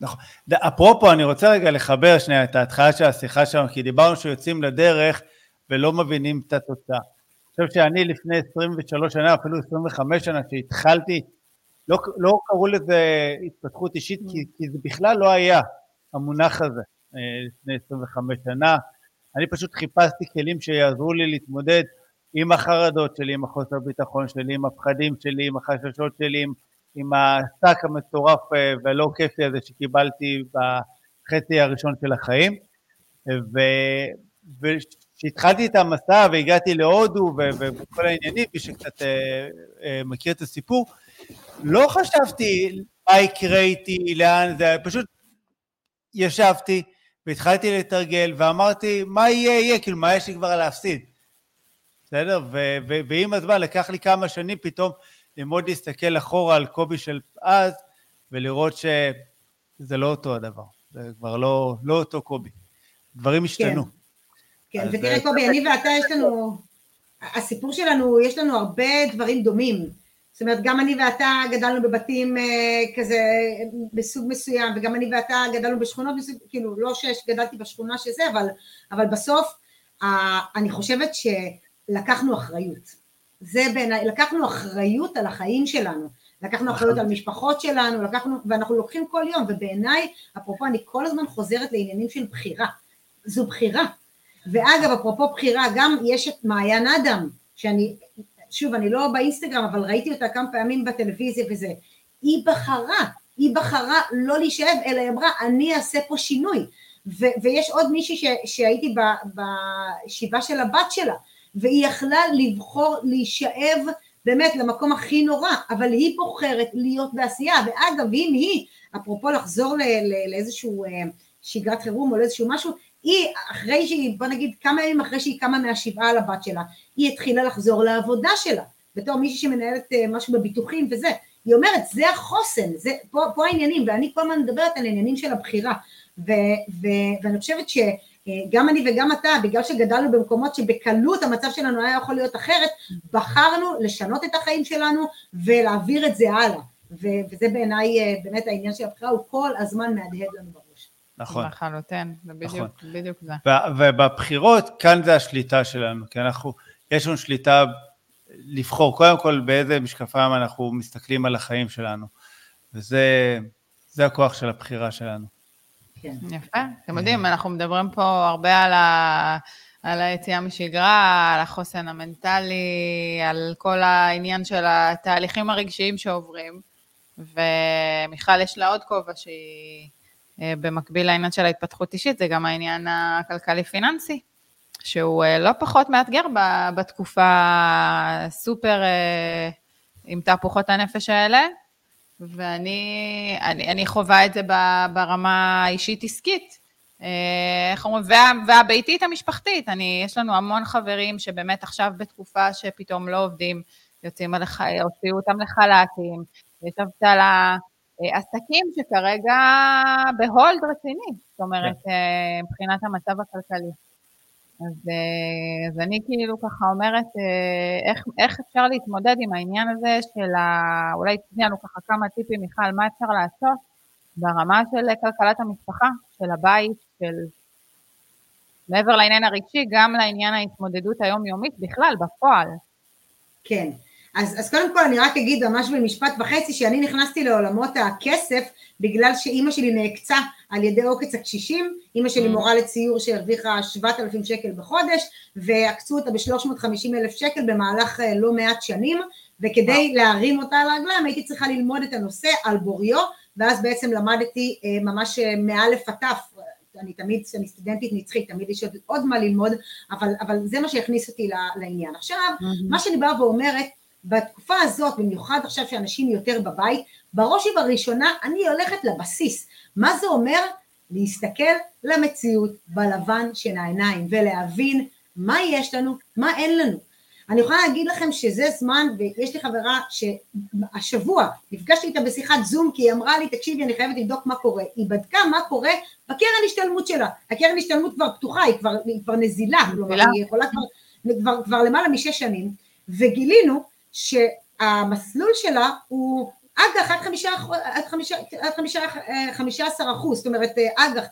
נכון. אפרופו, אני רוצה רגע לחבר שנייה את ההתחלה של השיחה שלנו, כי דיברנו שיוצאים לדרך ולא מבינים את התוצאה. אני חושב שאני לפני 23 שנה, אפילו 25 שנה, שהתחלתי, לא, לא קראו לזה התפתחות אישית, כי, כי זה בכלל לא היה המונח הזה לפני 25 שנה. אני פשוט חיפשתי כלים שיעזרו לי להתמודד עם החרדות שלי, עם החוסר ביטחון שלי, עם הפחדים שלי, עם החששות שלי, עם, עם השק המטורף והלא כיפי הזה שקיבלתי בחצי הראשון של החיים. וכשהתחלתי את המסע והגעתי להודו וכל העניינים, מי שקצת מכיר את הסיפור, לא חשבתי מה יקרה איתי, לאן זה, פשוט ישבתי והתחלתי לתרגל ואמרתי, מה יהיה, יהיה, כאילו, מה יש לי כבר להפסיד? בסדר? ועם הזמן לקח לי כמה שנים פתאום ללמוד להסתכל אחורה על קובי של אז ולראות שזה לא אותו הדבר, זה כבר לא, לא אותו קובי. דברים השתנו. כן, כן ותראה קובי, אני ואתה יש לנו, הסיפור שלנו, יש לנו הרבה דברים דומים. זאת אומרת, גם אני ואתה גדלנו בבתים אה, כזה בסוג מסוים, וגם אני ואתה גדלנו בשכונות מסוג, כאילו, לא שגדלתי בשכונה שזה, אבל, אבל בסוף, אה, אני חושבת שלקחנו אחריות. זה בעיניי, לקחנו אחריות על החיים שלנו. לקחנו אחריות על משפחות שלנו, לקחנו, ואנחנו לוקחים כל יום, ובעיניי, אפרופו, אני כל הזמן חוזרת לעניינים של בחירה. זו בחירה. ואגב, אפרופו בחירה, גם יש את מעיין אדם, שאני שוב, אני לא באינסטגרם, אבל ראיתי אותה כמה פעמים בטלוויזיה וזה, היא בחרה, היא בחרה לא להישאב, אלא היא אמרה, אני אעשה פה שינוי. ו- ויש עוד מישהי ש- שהייתי בישיבה של הבת שלה, והיא יכלה לבחור להישאב באמת למקום הכי נורא, אבל היא בוחרת להיות בעשייה, ואגב, אם היא, אפרופו לחזור ל- לאיזשהו אה, שגרת חירום או לאיזשהו משהו, היא אחרי שהיא, בוא נגיד כמה ימים אחרי שהיא קמה מהשבעה על הבת שלה, היא התחילה לחזור לעבודה שלה, בתור מישהי שמנהלת אה, משהו בביטוחים וזה, היא אומרת זה החוסן, זה, פה, פה העניינים, ואני כל הזמן מדברת על העניינים של הבחירה, ו, ו, ואני חושבת שגם אני וגם אתה, בגלל שגדלנו במקומות שבקלות המצב שלנו היה יכול להיות אחרת, בחרנו לשנות את החיים שלנו ולהעביר את זה הלאה, וזה בעיניי אה, באמת העניין של הבחירה, הוא כל הזמן מהדהד לנו. בראש. נכון. לחלוטין, זה בדיוק, נכון. בדיוק זה. ובבחירות, כאן זה השליטה שלנו, כי אנחנו, יש לנו שליטה לבחור קודם כל באיזה משקפיים אנחנו מסתכלים על החיים שלנו, וזה הכוח של הבחירה שלנו. כן. יפה, אתם יודעים, אנחנו מדברים פה הרבה על ה... על היציאה משגרה, על החוסן המנטלי, על כל העניין של התהליכים הרגשיים שעוברים. ומיכל, יש לה עוד כובע שהיא אה, במקביל לעניין של ההתפתחות אישית, זה גם העניין הכלכלי-פיננסי, שהוא אה, לא פחות מאתגר בתקופה סופר אה, עם תהפוכות הנפש האלה, ואני אני, אני חווה את זה ברמה האישית-עסקית. איך אומרים, וה, והביתית המשפחתית, אני, יש לנו המון חברים שבאמת עכשיו בתקופה שפתאום לא עובדים, יוצאים, הלח, הוציאו אותם לחל"תים, יש אבטלה, אה, עסקים שכרגע בהולד רציני, זאת אומרת, כן. אה, מבחינת המצב הכלכלי. אז, אה, אז אני כאילו ככה אומרת, איך, איך אפשר להתמודד עם העניין הזה של ה... אולי תתני לנו ככה כמה טיפים, מיכל, מה אפשר לעשות ברמה של כלכלת המשפחה, של הבית, של... מעבר לעניין הרגשי, גם לעניין ההתמודדות היומיומית בכלל, בפועל. כן, אז, אז קודם כל אני רק אגיד ממש במשפט וחצי שאני נכנסתי לעולמות הכסף בגלל שאימא שלי נעקצה על ידי עוקץ הקשישים, אימא שלי mm. מורה לציור שהרוויחה 7,000 שקל בחודש ועקצו אותה ב-350 אלף שקל במהלך אה, לא מעט שנים וכדי להרים אותה על הרגליים הייתי צריכה ללמוד את הנושא על בוריו ואז בעצם למדתי אה, ממש אה, מאלף עד תף אני תמיד, כשאני סטודנטית נצחית, תמיד יש עוד מה ללמוד, אבל, אבל זה מה שהכניס אותי לעניין. עכשיו, mm-hmm. מה שאני באה ואומרת, בתקופה הזאת, במיוחד עכשיו שאנשים יותר בבית, בראש ובראשונה אני הולכת לבסיס. מה זה אומר? להסתכל למציאות בלבן של העיניים ולהבין מה יש לנו, מה אין לנו. אני יכולה להגיד לכם שזה זמן, ויש לי חברה שהשבוע נפגשתי איתה בשיחת זום כי היא אמרה לי, תקשיבי, אני חייבת לבדוק מה קורה. היא בדקה מה קורה בקרן השתלמות שלה. הקרן השתלמות כבר פתוחה, היא כבר, היא כבר נזילה, כלומר היא יכולה כבר, כבר, כבר למעלה משש שנים, וגילינו שהמסלול שלה הוא אג"ח עד חמישה, עד חמישה, עד אחוז, זאת אומרת אג"ח,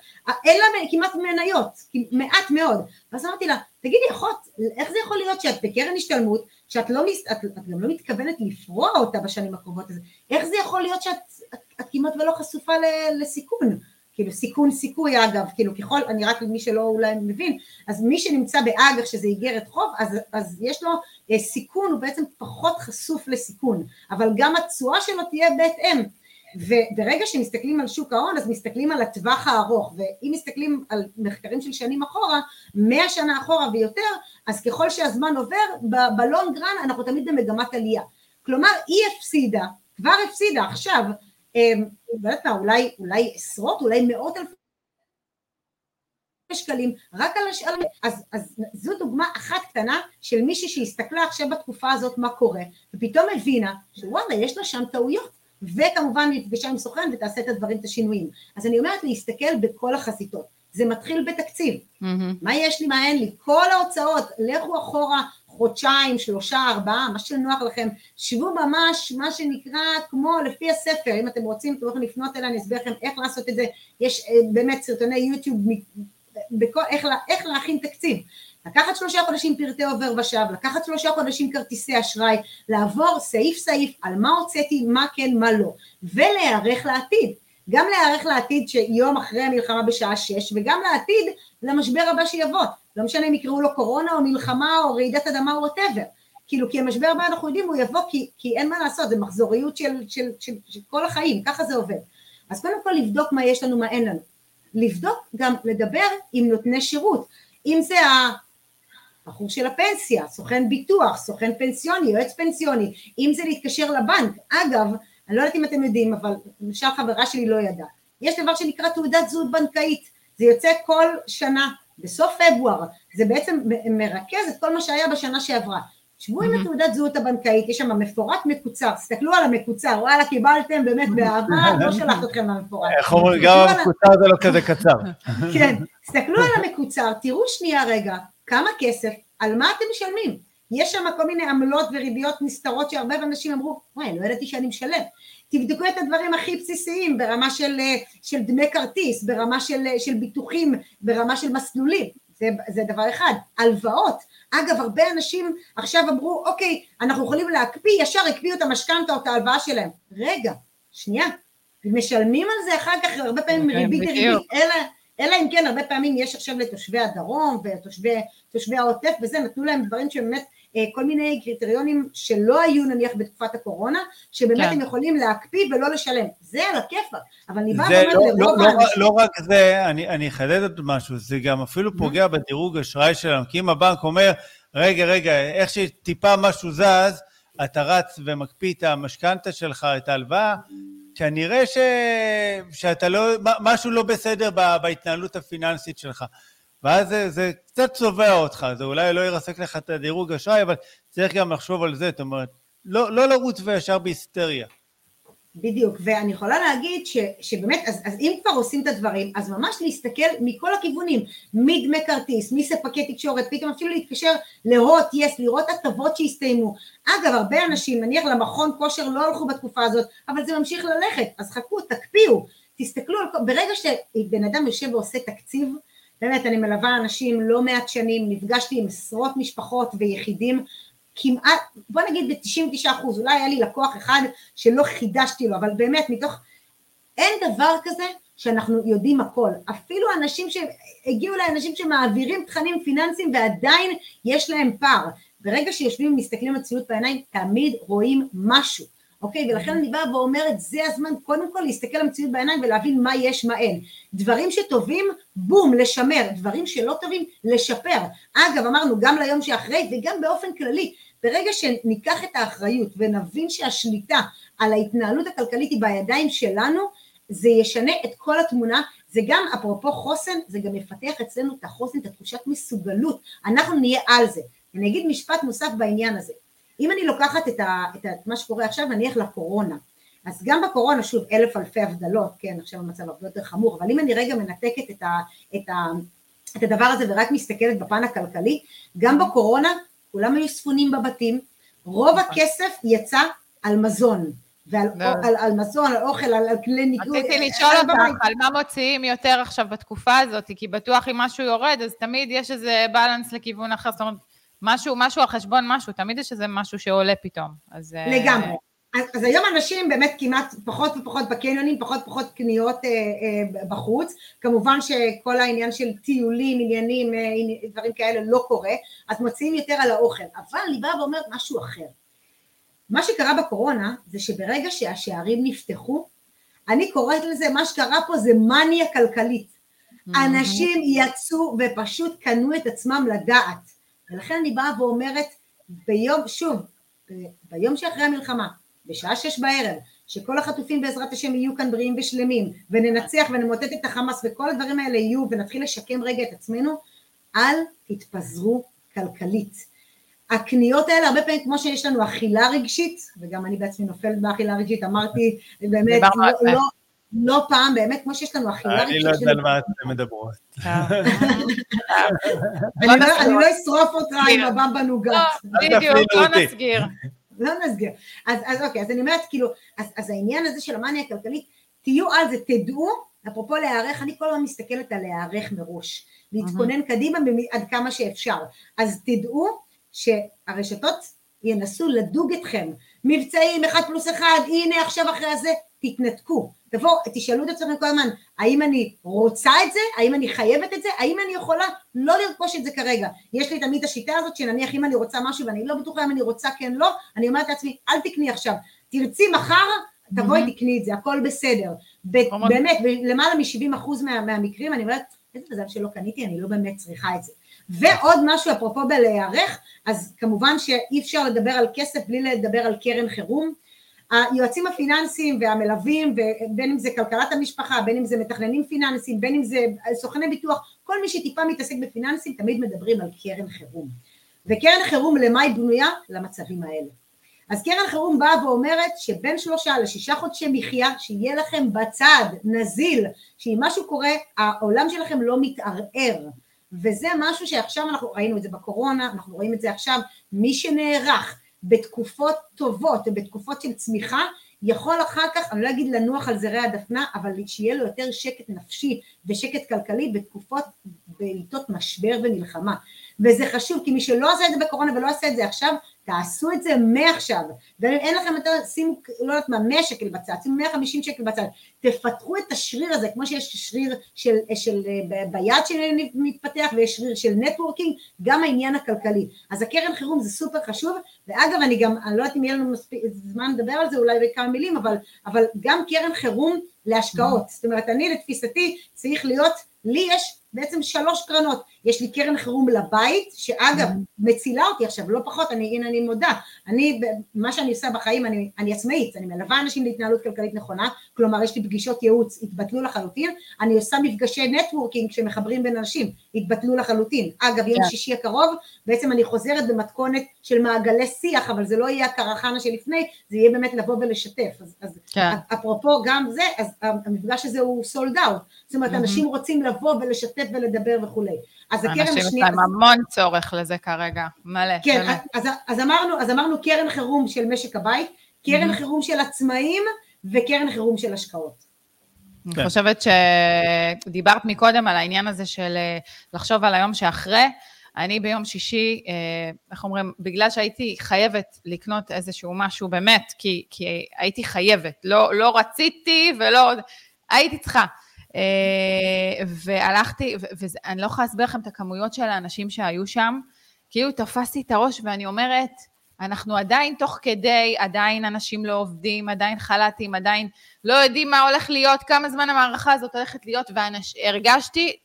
אין לה כמעט מניות, מעט מאוד. ואז אמרתי לה, תגידי אחות, איך זה יכול להיות שאת בקרן השתלמות, שאת לא, את, את גם לא מתכוונת לפרוע אותה בשנים הקרובות, איך זה יכול להיות שאת את, את כמעט ולא חשופה לסיכון? כאילו סיכון סיכוי אגב, כאילו ככל, אני רק למי שלא אולי מבין, אז מי שנמצא באג"ח שזה איגרת חוב, אז, אז יש לו אה, סיכון, הוא בעצם פחות חשוף לסיכון, אבל גם התשואה שלו תהיה בהתאם. וברגע שמסתכלים על שוק ההון אז מסתכלים על הטווח הארוך ואם מסתכלים על מחקרים של שנים אחורה, מאה שנה אחורה ויותר, אז ככל שהזמן עובר בלונג רן אנחנו תמיד במגמת עלייה. כלומר היא הפסידה, כבר הפסידה עכשיו, לא יודעת מה, אולי, אולי עשרות, אולי מאות אלפי שקלים, רק על השאלה, אז, אז זו דוגמה אחת קטנה של מישהי שהסתכלה עכשיו בתקופה הזאת מה קורה, ופתאום הבינה שוואלה יש לה שם טעויות, וכמובן נפגשה עם סוכן ותעשה את הדברים, את השינויים. אז אני אומרת להסתכל בכל החזיתות. זה מתחיל בתקציב. Mm-hmm. מה יש לי, מה אין לי? כל ההוצאות, לכו אחורה חודשיים, שלושה, ארבעה, מה שנוח לכם, שבו ממש, מה שנקרא, כמו לפי הספר, אם אתם רוצים, אתם יכולים לפנות אליי, אני אסביר לכם איך לעשות את זה, יש אה, באמת סרטוני יוטיוב, בכל, איך, איך להכין תקציב. לקחת שלושה חודשים פרטי עובר ושב, לקחת שלושה חודשים כרטיסי אשראי, לעבור סעיף סעיף על מה הוצאתי, מה כן, מה לא, ולהיערך לעתיד. גם להיערך לעתיד שיום אחרי המלחמה בשעה שש, וגם לעתיד למשבר הבא שיבוא. לא משנה אם יקראו לו קורונה או מלחמה או רעידת אדמה או whatever. כאילו, כי המשבר הבא אנחנו יודעים, הוא יבוא כי, כי אין מה לעשות, זה מחזוריות של, של, של, של כל החיים, ככה זה עובד. אז קודם כל לבדוק מה יש לנו, מה אין לנו. לבדוק גם לדבר עם נותני שירות. אם זה הבחור של הפנסיה, סוכן ביטוח, סוכן פנסיוני, יועץ פנסיוני, אם זה להתקשר לבנק. אגב, אני לא יודעת אם אתם יודעים, אבל למשל חברה שלי לא ידעה. יש דבר שנקרא תעודת זהות בנקאית, זה יוצא כל שנה, בסוף פברואר, זה בעצם מרכז את כל מה שהיה בשנה שעברה. שבו עם התעודת זהות הבנקאית, יש שם מפורט מקוצר, תסתכלו על המקוצר, וואלה קיבלתם באמת באהבה, לא שלחת אתכם למפורט. איך אומרים, גם המקוצר זה לא כזה קצר. כן, תסתכלו על המקוצר, תראו שנייה רגע, כמה כסף, על מה אתם משלמים? יש שם כל מיני עמלות וריביות נסתרות שהרבה אנשים אמרו, וואי, לא ידעתי שאני משלם. תבדקו את הדברים הכי בסיסיים ברמה של, של דמי כרטיס, ברמה של, של ביטוחים, ברמה של מסלולים, זה, זה דבר אחד. הלוואות, אגב, הרבה אנשים עכשיו אמרו, אוקיי, אנחנו יכולים להקפיא, ישר הקפיאו את המשכנתה או את ההלוואה שלהם. רגע, שנייה, משלמים על זה אחר כך הרבה פעמים okay, ריבית דריבית, אלא, אלא אם כן הרבה פעמים יש עכשיו לתושבי הדרום ותושבי העוטף וזה, נתנו להם דברים שבאמת אה, כל מיני קריטריונים שלא היו נניח בתקופת הקורונה, שבאמת כן. הם יכולים להקפיא ולא לשלם. זה על הכיפאק, אבל אני באה ואומרת לא, לרוב לא, האנשים... לא, לא רק זה, אני, אני אחדד עוד משהו, זה גם אפילו פוגע בדירוג אשראי שלנו, כי אם הבנק אומר, רגע, רגע, איך שטיפה משהו זז, אתה רץ ומקפיא את המשכנתה שלך, את ההלוואה, כנראה ש... שאתה לא, משהו לא בסדר בהתנהלות הפיננסית שלך. ואז זה, זה קצת צובע אותך, זה אולי לא ירסק לך את הדירוג אשראי, אבל צריך גם לחשוב על זה, זאת אומרת, לא, לא לרוץ וישר בהיסטריה. בדיוק, ואני יכולה להגיד ש, שבאמת, אז, אז אם כבר עושים את הדברים, אז ממש להסתכל מכל הכיוונים, מדמי כרטיס, מספקי תקשורת, פתאום אפילו להתקשר להוט, יס, לראות הטבות שהסתיימו. אגב, הרבה אנשים, נניח למכון כושר לא הלכו בתקופה הזאת, אבל זה ממשיך ללכת, אז חכו, תקפיאו, תסתכלו על כל, ברגע שבן אדם יושב ועושה תקציב, באמת, אני מלווה אנשים לא מעט שנים, נפגשתי עם עשרות משפחות ויחידים, כמעט, בוא נגיד ב-99 אחוז, אולי היה לי לקוח אחד שלא חידשתי לו, אבל באמת מתוך, אין דבר כזה שאנחנו יודעים הכל, אפילו אנשים שהגיעו לאנשים שמעבירים תכנים פיננסיים ועדיין יש להם פער, ברגע שיושבים ומסתכלים על ציוד בעיניים תמיד רואים משהו, אוקיי? ולכן אני באה ואומרת, זה הזמן קודם כל להסתכל על המציאות בעיניים ולהבין מה יש, מה אין. דברים שטובים, בום, לשמר. דברים שלא טובים, לשפר. אגב, אמרנו גם ליום שאחרי וגם באופן כללי, ברגע שניקח את האחריות ונבין שהשליטה על ההתנהלות הכלכלית היא בידיים שלנו, זה ישנה את כל התמונה, זה גם, אפרופו חוסן, זה גם יפתח אצלנו את החוסן, את התחושת מסוגלות, אנחנו נהיה על זה. אני אגיד משפט נוסף בעניין הזה. אם אני לוקחת את, ה, את, ה, את מה שקורה עכשיו, נניח לקורונה, אז גם בקורונה, שוב, אלף אלפי הבדלות, כן, עכשיו המצב הרבה יותר חמור, אבל אם אני רגע מנתקת את, ה, את, ה, את הדבר הזה ורק מסתכלת בפן הכלכלי, גם בקורונה כולם היו ספונים בבתים, רוב נכון. הכסף יצא על מזון, ועל לא. על, על מזון, על אוכל, על, על כלי ניגוד. רציתי לשאול אותך על מה מוציאים יותר עכשיו בתקופה הזאת, כי בטוח אם משהו יורד, אז תמיד יש איזה בלנס לכיוון אחר, זאת אומרת, משהו, משהו על חשבון משהו, תמיד יש איזה משהו שעולה פתאום. אז... אה, לגמרי. אז, אז היום אנשים באמת כמעט פחות ופחות בקניונים, פחות ופחות קניות אה, אה, בחוץ, כמובן שכל העניין של טיולים, עניינים, אה, דברים כאלה לא קורה, אז מוציאים יותר על האוכל, אבל אני באה ואומרת משהו אחר. מה שקרה בקורונה זה שברגע שהשערים נפתחו, אני קוראת לזה, מה שקרה פה זה מניה כלכלית. אנשים יצאו ופשוט קנו את עצמם לדעת. ולכן אני באה ואומרת, ביום, שוב, ביום שאחרי המלחמה, בשעה שש בערב, שכל החטופים בעזרת השם יהיו כאן בריאים ושלמים, וננצח ונמוטט את החמאס וכל הדברים האלה יהיו, ונתחיל לשקם רגע את עצמנו, אל תתפזרו כלכלית. הקניות האלה, הרבה פעמים כמו שיש לנו אכילה רגשית, וגם אני בעצמי נופלת באכילה רגשית, אמרתי, באמת, לא, לא, לא פעם, באמת, כמו שיש לנו אכילה רגשית. אני לא יודע על מה אתן מדברות. לא, אני לא אשרוף אותך עם הבמבה נוגת. לא, בדיוק, לא נסגיר. לא נסגיר. אז, אז אוקיי, אז אני אומרת, כאילו, אז, אז העניין הזה של המאניה הכלכלית, תהיו על זה, תדעו, אפרופו להיערך, אני כל הזמן מסתכלת על להיערך מראש, להתכונן קדימה עד כמה שאפשר. אז תדעו שהרשתות ינסו לדוג אתכם. מבצעים, אחד פלוס אחד, הנה עכשיו אחרי הזה, תתנתקו. תבואו, תשאלו את עצמכם כל הזמן, האם אני רוצה את זה? האם אני חייבת את זה? האם אני יכולה לא לרכוש את זה כרגע? יש לי תמיד השיטה הזאת שנניח אם אני רוצה משהו ואני לא בטוחה אם אני רוצה כן לא, אני אומרת לעצמי, אל תקני עכשיו. תרצי מחר, תבואי תקני את זה, הכל בסדר. באמת, למעלה מ-70% מה, מהמקרים אני אומרת, איזה מזל שלא קניתי, אני לא באמת צריכה את זה. ועוד משהו אפרופו בלהיערך, אז כמובן שאי אפשר לדבר על כסף בלי לדבר על קרן חירום. היועצים הפיננסיים והמלווים, בין אם זה כלכלת המשפחה, בין אם זה מתכננים פיננסיים, בין אם זה סוכני ביטוח, כל מי שטיפה מתעסק בפיננסים תמיד מדברים על קרן חירום. וקרן חירום למה היא בנויה? למצבים האלה. אז קרן חירום באה ואומרת שבין שלושה לשישה חודשי מחיה, שיהיה לכם בצד, נזיל, שאם משהו קורה, העולם שלכם לא מתערער. וזה משהו שעכשיו אנחנו ראינו את זה בקורונה, אנחנו רואים את זה עכשיו, מי שנערך בתקופות טובות ובתקופות של צמיחה, יכול אחר כך, אני לא אגיד לנוח על זרי הדפנה, אבל שיהיה לו יותר שקט נפשי ושקט כלכלי בתקופות, בעיתות משבר ומלחמה. וזה חשוב, כי מי שלא עשה את זה בקורונה ולא עשה את זה עכשיו, תעשו את זה מעכשיו, ואין לכם יותר, שימו, לא יודעת מה, 100 שקל בצד, שימו 150 שקל בצד, תפתחו את השריר הזה, כמו שיש שריר של, של, ביד שמתפתח ויש שריר של נטוורקינג, גם העניין הכלכלי. אז הקרן חירום זה סופר חשוב, ואגב, אני גם, אני לא יודעת אם יהיה לנו מספיק זמן לדבר על זה אולי בכמה מילים, אבל, אבל גם קרן חירום להשקעות, זאת אומרת, אני לתפיסתי צריך להיות, לי יש בעצם שלוש קרנות, יש לי קרן חירום לבית, שאגב, mm-hmm. מצילה אותי עכשיו, לא פחות, אני, הנה אני מודה, אני, מה שאני עושה בחיים, אני, אני עצמאית, אני מלווה אנשים להתנהלות כלכלית נכונה, כלומר יש לי פגישות ייעוץ, התבטלו לחלוטין, אני עושה מפגשי networking שמחברים בין אנשים, התבטלו לחלוטין, אגב, יום yeah. שישי הקרוב, בעצם אני חוזרת במתכונת של מעגלי שיח, אבל זה לא יהיה הכרחנה שלפני, זה יהיה באמת לבוא ולשתף, אז, אז yeah. אפרופו גם זה, אז המפגש הזה הוא sold out, זאת אומרת, mm-hmm. אנשים רוצים לבוא ולשתף ולדבר וכולי. אז הקרן השנייה... אנשים יש להם המון צורך לזה כרגע, מלא. כן, אז, אז, אמרנו, אז אמרנו קרן חירום של משק הבית, קרן mm-hmm. חירום של עצמאים וקרן חירום של השקעות. אני כן. חושבת שדיברת מקודם על העניין הזה של אה, לחשוב על היום שאחרי. אני ביום שישי, אה, איך אומרים, בגלל שהייתי חייבת לקנות איזשהו משהו באמת, כי, כי הייתי חייבת, לא, לא רציתי ולא, הייתי צריכה. אה, והלכתי, ואני לא יכולה להסביר לכם את הכמויות של האנשים שהיו שם, כאילו תפסתי את הראש ואני אומרת, אנחנו עדיין תוך כדי, עדיין אנשים לא עובדים, עדיין חל"תים, עדיין לא יודעים מה הולך להיות, כמה זמן המערכה הזאת הולכת להיות, והרגשתי,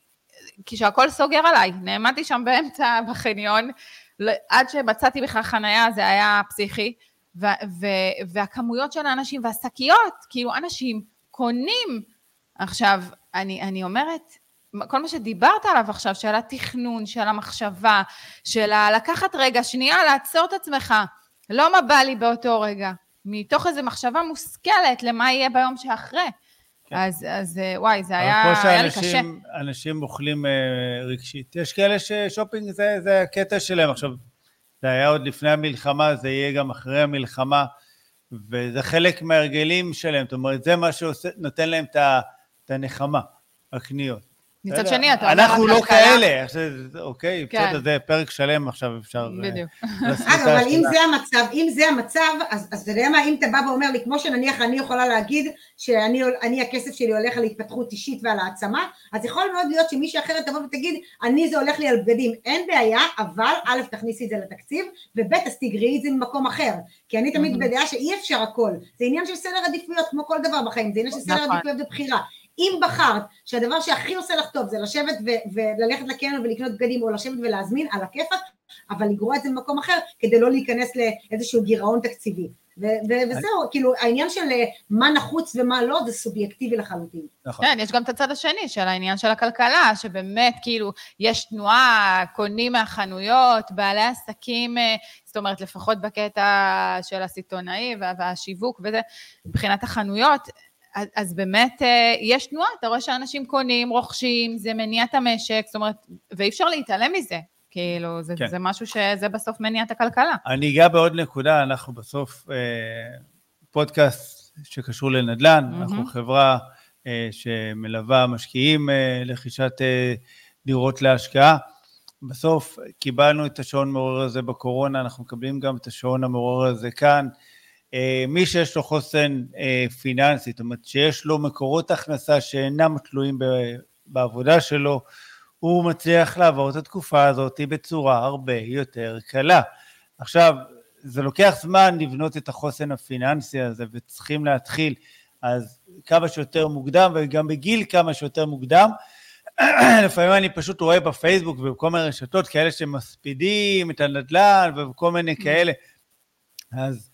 כשהכול סוגר עליי, נעמדתי שם באמצע בחניון, עד שמצאתי בכלל חנייה זה היה פסיכי, ו- ו- והכמויות של האנשים והשקיות, כאילו אנשים קונים. עכשיו, אני, אני אומרת, כל מה שדיברת עליו עכשיו, של התכנון, של המחשבה, של לקחת רגע, שנייה, לעצור את עצמך, לא מה בא לי באותו רגע, מתוך איזו מחשבה מושכלת למה יהיה ביום שאחרי. כן. אז, אז אה, וואי, זה היה, היה לי קשה. אנשים אוכלים אה, רגשית. יש כאלה ששופינג זה, זה הקטע שלהם. עכשיו, זה היה עוד לפני המלחמה, זה יהיה גם אחרי המלחמה, וזה חלק מההרגלים שלהם. זאת אומרת, זה מה שנותן להם את הנחמה, הקניות. מצד? שני, אתה אומר, אנחנו לא הכלכלה- כאלה, אוקיי, כן. בסדר, זה פרק שלם עכשיו אפשר... אה, בדיוק. את אבל אם. זה המצב, אם זה המצב, אז אז אתה יודע מה, אם אתה בא ואומר לי, כמו שנניח אני יכולה להגיד שאני, אני הכסף שלי הולך על התפתחות אישית ועל העצמה, אז יכול מאוד להיות שמישהי אחרת תבוא ותגיד, אני זה הולך לי על בגדים, אין בעיה, אבל א', תכניסי את זה לתקציב, וב', אז תגרעי את זה ממקום אחר, כי אני תמיד מהמם. בדעה שאי אפשר הכל, זה עניין של סדר עדיפויות, כמו כל דבר בחיים, זה עניין של סדר נכון. עדיפויות ובחירה. אם בחרת שהדבר שהכי עושה לך טוב זה לשבת ו- וללכת לקניון ולקנות בגדים או לשבת ולהזמין על הכיפאק, אבל לגרוע את זה במקום אחר כדי לא להיכנס לאיזשהו גירעון תקציבי. ו- ו- וזהו, כאילו העניין של אה, מה נחוץ ומה לא זה סובייקטיבי לחלוטין. נכון. כן, יש גם את הצד השני של העניין של הכלכלה, שבאמת, כאילו, יש תנועה, קונים מהחנויות, בעלי עסקים, אה, זאת אומרת, לפחות בקטע של הסיטונאי וה- והשיווק וזה, מבחינת החנויות, אז, אז באמת אה, יש תנועה, אתה רואה שאנשים קונים, רוכשים, זה מניע את המשק, זאת אומרת, ואי אפשר להתעלם מזה. כאילו, זה, כן. זה משהו שזה בסוף מניע את הכלכלה. אני אגע בעוד נקודה, אנחנו בסוף אה, פודקאסט שקשור לנדל"ן, מהמם. אנחנו חברה אה, שמלווה משקיעים אה, לרכישת אה, דירות להשקעה. בסוף קיבלנו את השעון מעורר הזה בקורונה, אנחנו מקבלים גם את השעון המעורר הזה כאן. אה, מי שיש לו חוסן אה, פיננסי, זאת אומרת שיש לו מקורות הכנסה שאינם תלויים ב- בעבודה שלו, הוא מצליח לעבור את התקופה הזאת בצורה הרבה יותר קלה. עכשיו, זה לוקח זמן לבנות את החוסן הפיננסי הזה, וצריכים להתחיל אז כמה שיותר מוקדם, וגם בגיל כמה שיותר מוקדם. לפעמים אני פשוט רואה בפייסבוק ובכל מיני רשתות כאלה שמספידים את הנדל"ן וכל מיני כאלה. אז,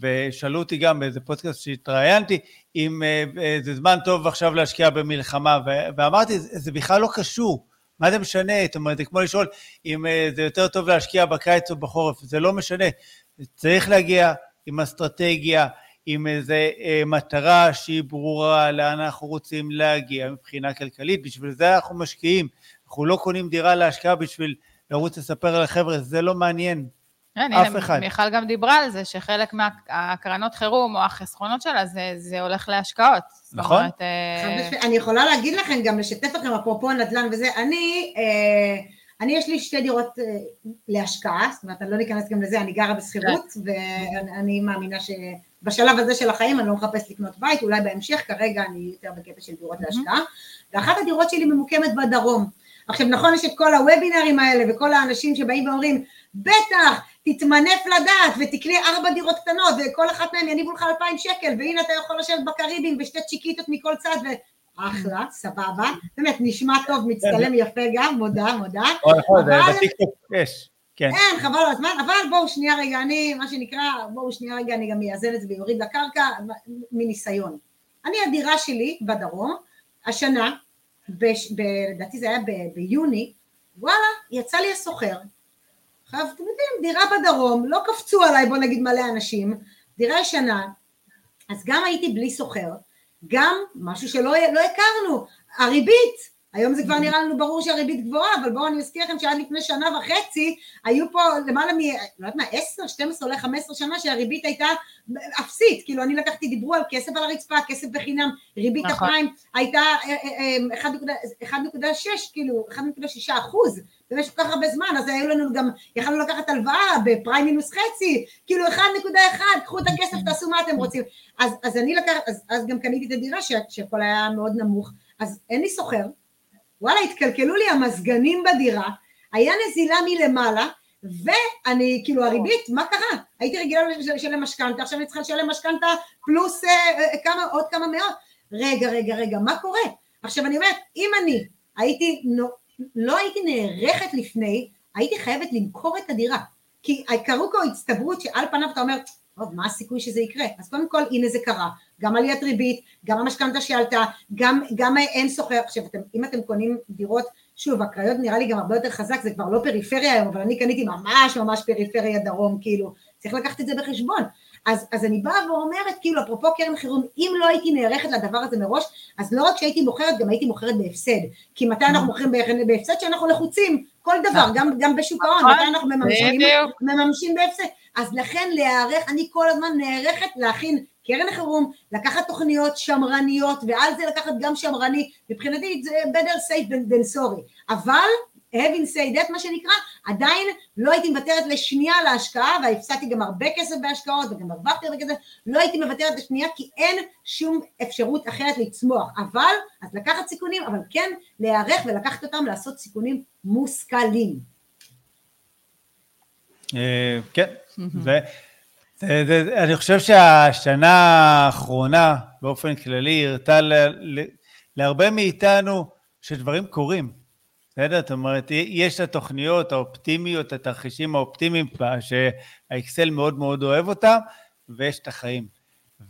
ושאלו אותי גם באיזה פודקאסט שהתראיינתי, אם אה, זה זמן טוב עכשיו להשקיע במלחמה, ואמרתי, זה, זה בכלל לא קשור. מה זה משנה? זאת אומרת, זה כמו לשאול אם אה, זה יותר טוב להשקיע בקיץ או בחורף, זה לא משנה. צריך להגיע עם אסטרטגיה, עם איזו אה, מטרה שהיא ברורה, לאן אנחנו רוצים להגיע מבחינה כלכלית, בשביל זה אנחנו משקיעים. אנחנו לא קונים דירה להשקעה בשביל לרוץ לספר לחבר'ה, זה לא מעניין. כן, אף אחד. מיכל גם דיברה על זה, שחלק מהקרנות חירום או החסכונות שלה, זה, זה הולך להשקעות. נכון. אומרת, אה. אני יכולה להגיד לכם, גם לשתף לכם, אפרופו נדל"ן וזה, אני, אה, אני יש לי שתי דירות אה, להשקעה, זאת אומרת, אני לא ניכנס גם לזה, אני גרה בשכירות, ואני מאמינה שבשלב הזה של החיים אני לא מחפש לקנות בית, אולי בהמשך, כרגע אני יותר בקטע של דירות להשקעה, ואחת הדירות שלי ממוקמת בדרום. עכשיו, נכון, יש את כל הוובינרים האלה, וכל האנשים שבאים ואומרים, בטח, תתמנף לדעת ותקנה ארבע דירות קטנות וכל אחת מהן יניבו לך אלפיים שקל והנה אתה יכול לשבת בקריבים ושתי צ'יקיטות מכל צד ואחלה, סבבה, באמת נשמע טוב, מצטלם יפה גם, מודה, מודה. אבל- בטיקטוק יש, כן. אין, חבל על הזמן, אבל בואו שנייה רגע, אני, מה שנקרא, בואו שנייה רגע, אני גם אאזן את זה ויוריד לקרקע מניסיון. אני, הדירה שלי בדרום, השנה, לדעתי זה היה ביוני, וואלה, יצא לי הסוחר. עכשיו, אתם יודעים, דירה בדרום, לא קפצו עליי, בוא נגיד מלא אנשים, דירה ישנה, אז גם הייתי בלי סוחר, גם משהו שלא לא הכרנו, הריבית, היום זה כבר נראה לנו ברור שהריבית גבוהה, אבל בואו אני אזכיר לכם שעד לפני שנה וחצי, היו פה למעלה מ... לא יודעת מה, 10, 12, אולי 15 שנה שהריבית הייתה אפסית, כאילו אני לקחתי, דיברו על כסף על הרצפה, כסף בחינם, ריבית נכון. הפריים הייתה אה, אה, אה, 1.6, כאילו 1.6 אחוז, במשך כל כך הרבה זמן, אז היו לנו גם, יכלנו לקחת הלוואה בפריים מינוס חצי, כאילו 1.1, קחו את הכסף, תעשו מה אתם רוצים. אז, אז אני לקחת, אז, אז גם קניתי את הדירה שה- שהכל היה מאוד נמוך, אז אין לי סוחר, וואלה, התקלקלו לי המזגנים בדירה, היה נזילה מלמעלה, ואני, כאילו הריבית, מה קרה? הייתי רגילה לשלם משכנתה, עכשיו אני צריכה לשלם משכנתה פלוס אה, אה, כמה, עוד כמה מאות. רגע, רגע, רגע, מה קורה? עכשיו אני אומרת, אם אני הייתי, לא הייתי נערכת לפני, הייתי חייבת למכור את הדירה. כי קרו פה הצטברות שעל פניו אתה אומר, טוב, מה הסיכוי שזה יקרה? אז קודם כל, הנה זה קרה. גם עליית ריבית, גם המשכנתה שעלתה, גם, גם אין סוחר. עכשיו, אתם, אם אתם קונים דירות, שוב, הקריות נראה לי גם הרבה יותר חזק, זה כבר לא פריפריה היום, אבל אני קניתי ממש ממש פריפריה דרום, כאילו, צריך לקחת את זה בחשבון. אז, אז אני באה ואומרת, כאילו, אפרופו קרן חירום, אם לא הייתי נערכת לדבר הזה מראש, אז לא רק שהייתי מוכרת, גם הייתי מוכרת בהפסד. כי מתי אנחנו מוכרים בהפסד? שאנחנו לחוצים, כל דבר, גם, גם בשוק ההון, נכון. מתי אנחנו מממשים, מממשים בהפסד. אז לכן להיערך, אני כל הזמן נערכת להכין קרן חירום, לקחת תוכניות שמרניות, ועל זה לקחת גם שמרני, מבחינתי זה better safe than, than sorry, אבל having said that מה שנקרא, עדיין לא הייתי מוותרת לשנייה על ההשקעה, והפסדתי גם הרבה כסף בהשקעות, וגם הרווחתי הרבה כסף, לא הייתי מוותרת לשנייה, כי אין שום אפשרות אחרת לצמוח, אבל, אז לקחת סיכונים, אבל כן להיערך ולקחת אותם לעשות סיכונים מושכלים. אה, כן, אני חושב שהשנה האחרונה באופן כללי הראתה להרבה מאיתנו שדברים קורים. בסדר? זאת אומרת, יש את התוכניות האופטימיות, התרחישים האופטימיים שהאקסל מאוד מאוד אוהב אותם, ויש את החיים.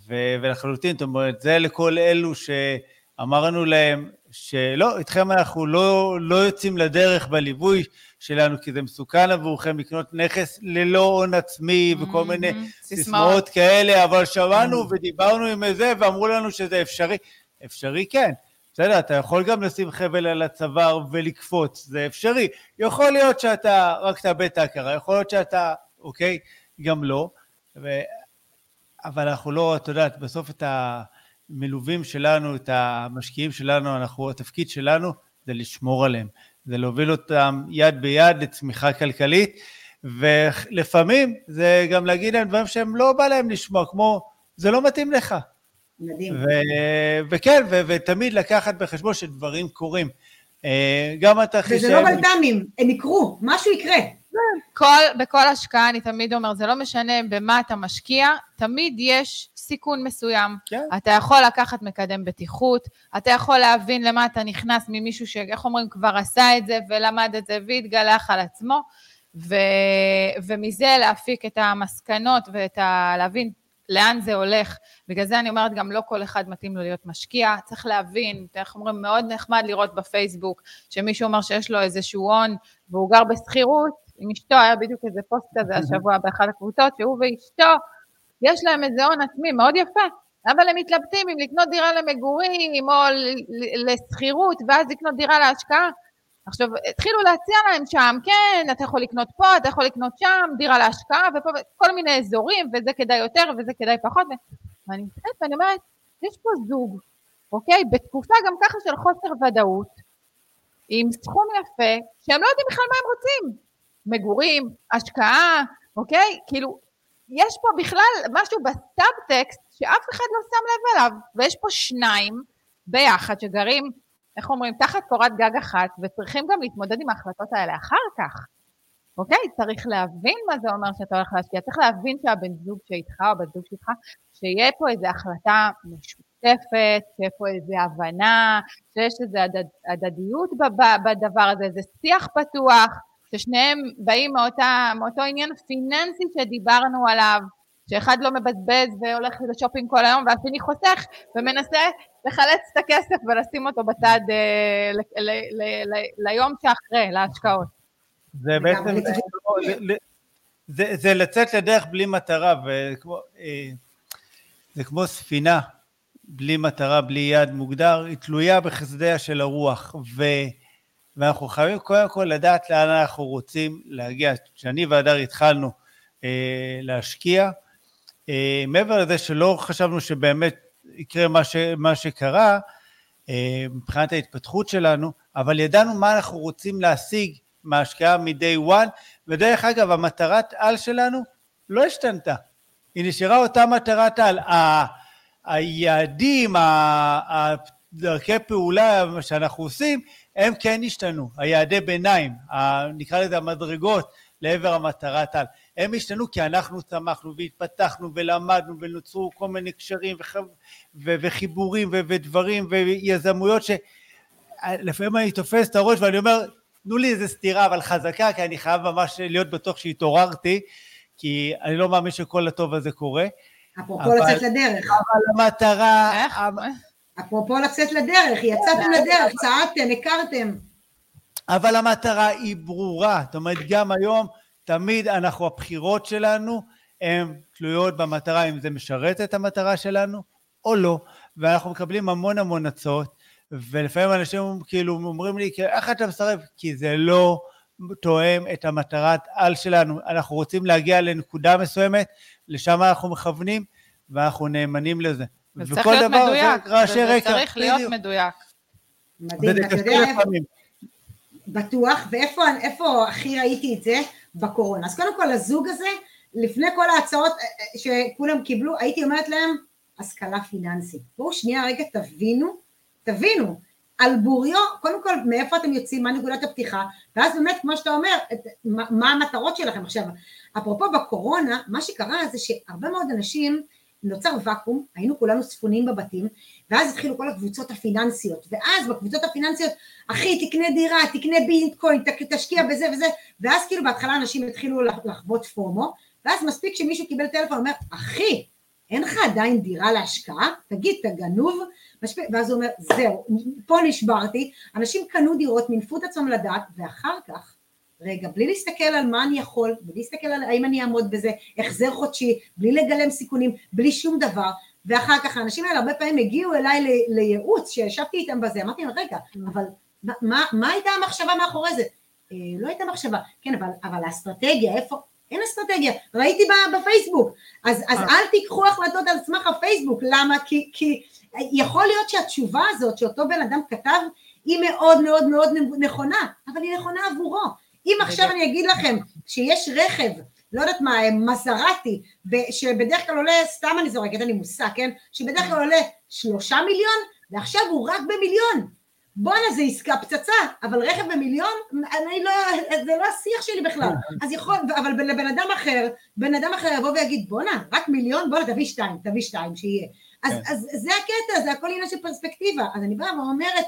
ולחלוטין, זאת אומרת, זה לכל אלו שאמרנו להם שלא, איתכם אנחנו לא, לא יוצאים לדרך בליווי שלנו, כי זה מסוכן עבורכם לקנות נכס ללא הון עצמי וכל mm-hmm, מיני סיסמאות כאלה, אבל שמענו mm-hmm. ודיברנו עם זה ואמרו לנו שזה אפשרי. אפשרי כן. בסדר, אתה יכול גם לשים חבל על הצוואר ולקפוץ, זה אפשרי. יכול להיות שאתה רק תאבד את ההכרה, יכול להיות שאתה, אוקיי, גם לא. ו... אבל אנחנו לא, את יודעת, בסוף את המלווים שלנו, את המשקיעים שלנו, אנחנו, התפקיד שלנו זה לשמור עליהם. זה להוביל אותם יד ביד לצמיחה כלכלית, ולפעמים זה גם להגיד להם דברים שהם לא בא להם לשמוע, כמו זה לא מתאים לך. מדהים. ו- וכן, ו- ותמיד לקחת בחשבון שדברים קורים. אה, גם אתה חישב... וזה לא בלת"מים, הם יקרו, משהו יקרה. כל, בכל השקעה אני תמיד אומר, זה לא משנה במה אתה משקיע, תמיד יש סיכון מסוים. כן. אתה יכול לקחת מקדם בטיחות, אתה יכול להבין למה אתה נכנס ממישהו שאיך אומרים, כבר עשה את זה ולמד את זה והתגלח על עצמו, ו, ומזה להפיק את המסקנות ואת ה... להבין לאן זה הולך. בגלל זה אני אומרת, גם לא כל אחד מתאים לו להיות משקיע, צריך להבין, איך אומרים, מאוד נחמד לראות בפייסבוק, שמישהו אומר שיש לו איזשהו הון והוא גר בשכירות, עם אשתו, היה בדיוק איזה פוסט כזה השבוע באחת הקבוצות, שהוא ואשתו, יש להם איזה הון עצמי מאוד יפה, אבל הם מתלבטים אם לקנות דירה למגורים או לשכירות, ואז לקנות דירה להשקעה. עכשיו, התחילו להציע להם שם, כן, אתה יכול לקנות פה, אתה יכול לקנות שם, דירה להשקעה, ופה, כל מיני אזורים, וזה כדאי יותר, וזה כדאי פחות, ואני מסתכלת ואני אומרת, יש פה זוג, אוקיי? בתקופה גם ככה של חוסר ודאות, עם סכום יפה, שהם לא יודעים בכלל מה הם רוצים. מגורים, השקעה, אוקיי? כאילו, יש פה בכלל משהו בסאב-טקסט שאף אחד לא שם לב אליו, ויש פה שניים ביחד שגרים, איך אומרים, תחת קורת גג אחת, וצריכים גם להתמודד עם ההחלטות האלה אחר כך. אוקיי? צריך להבין מה זה אומר שאתה הולך להשקיע, צריך להבין שהבן זוג שאיתך או בת זוג שאיתך, שיהיה פה איזו החלטה משותפת, שיהיה פה איזו הבנה, שיש איזו הדד, הדדיות בדבר הזה, איזה שיח פתוח, ששניהם באים מאותה, מאותו עניין פיננסי שדיברנו עליו, שאחד לא מבזבז והולך לשופינג כל היום, והשני חוסך ומנסה לחלץ את הכסף ולשים אותו בצד אה, ל, ל, ל, ל, ליום שאחרי, להשקעות. זה בעצם, זה, זה, זה לצאת לדרך בלי מטרה, וכמו, אה, זה כמו ספינה בלי מטרה, בלי יעד מוגדר, היא תלויה בחסדיה של הרוח, ו... ואנחנו חייבים קודם כל לדעת לאן אנחנו רוצים להגיע. כשאני והדר התחלנו אה, להשקיע, אה, מעבר לזה שלא חשבנו שבאמת יקרה מה, ש, מה שקרה אה, מבחינת ההתפתחות שלנו, אבל ידענו מה אנחנו רוצים להשיג מההשקעה מ-day one, ודרך אגב, המטרת על שלנו לא השתנתה. היא נשארה אותה מטרת על. היעדים, דרכי פעולה שאנחנו עושים, הם כן השתנו, היעדי ביניים, נקרא לזה המדרגות לעבר המטרת על. הם השתנו כי אנחנו צמחנו והתפתחנו ולמדנו ונוצרו כל מיני קשרים וח... ו... וחיבורים ו... ודברים ויזמויות שלפעמים אני תופס את הראש ואני אומר, תנו לי איזה סתירה אבל חזקה, כי אני חייב ממש להיות בטוח שהתעוררתי, כי אני לא מאמין שכל הטוב הזה קורה. אפרופו אבל, לצאת לדרך. אבל המטרה... איך? אפרופו לצאת לדרך, יצאתם לדרך, צעדתם, הכרתם. אבל המטרה היא ברורה, זאת אומרת גם היום תמיד אנחנו, הבחירות שלנו הן תלויות במטרה, אם זה משרת את המטרה שלנו או לא, ואנחנו מקבלים המון המון הצעות, ולפעמים אנשים כאילו אומרים לי, איך אתה מסרב? כי זה לא תואם את המטרת על שלנו, אנחנו רוצים להגיע לנקודה מסוימת, לשם אנחנו מכוונים, ואנחנו נאמנים לזה. וזה צריך להיות מדויק, זה צריך להיות מדויק. מדהים, אתה יודע, בטוח, ואיפה הכי ראיתי את זה? בקורונה. אז קודם כל הזוג הזה, לפני כל ההצעות אה, אה, שכולם קיבלו, הייתי אומרת להם, השכלה פיננסית. בואו שנייה רגע תבינו, תבינו, על בוריו, קודם כל מאיפה אתם יוצאים, מה נקודת הפתיחה, ואז באמת כמו שאתה אומר, את, מה, מה המטרות שלכם. עכשיו, אפרופו בקורונה, מה שקרה זה שהרבה מאוד אנשים, נוצר ואקום, היינו כולנו ספונים בבתים, ואז התחילו כל הקבוצות הפיננסיות, ואז בקבוצות הפיננסיות, אחי תקנה דירה, תקנה ביטקוין, תשקיע בזה וזה, ואז כאילו בהתחלה אנשים התחילו לחוות פומו, ואז מספיק שמישהו קיבל טלפון ואומר, אחי, אין לך עדיין דירה להשקעה? תגיד, אתה גנוב? ואז הוא אומר, זהו, פה נשברתי, אנשים קנו דירות, מינפו את עצמם לדעת, ואחר כך, רגע, בלי להסתכל על מה אני יכול, בלי להסתכל על האם אני אעמוד בזה, החזר חודשי, בלי לגלם סיכונים, בלי שום דבר, ואחר כך האנשים האלה הרבה פעמים הגיעו אליי לייעוץ, שישבתי איתם בזה, אמרתי להם, רגע, אבל מה, מה הייתה המחשבה מאחורי זה? אה, לא הייתה מחשבה, כן, אבל, אבל האסטרטגיה, איפה, אין אסטרטגיה, ראיתי בפייסבוק, אז, אז אה. אל תיקחו החלטות על סמך הפייסבוק, למה? כי, כי יכול להיות שהתשובה הזאת שאותו בן אדם כתב היא מאוד מאוד מאוד נכונה, אבל היא נכונה עבורו. אם עכשיו אני אגיד לכם שיש רכב, לא יודעת מה, מזרטי, שבדרך כלל עולה, סתם אני זורקת, אין לי מושג, כן? שבדרך כלל עולה שלושה מיליון, ועכשיו הוא רק במיליון. בואנה זה עסקה פצצה, אבל רכב במיליון, אני לא, זה לא השיח שלי בכלל. אז יכול, אבל לבן אדם אחר, בן אדם אחר יבוא ויגיד בואנה, רק מיליון, בואנה תביא שתיים, תביא שתיים, שיהיה. אז, כן. אז זה הקטע, זה הכל עניין של פרספקטיבה. אז אני באה ואומרת,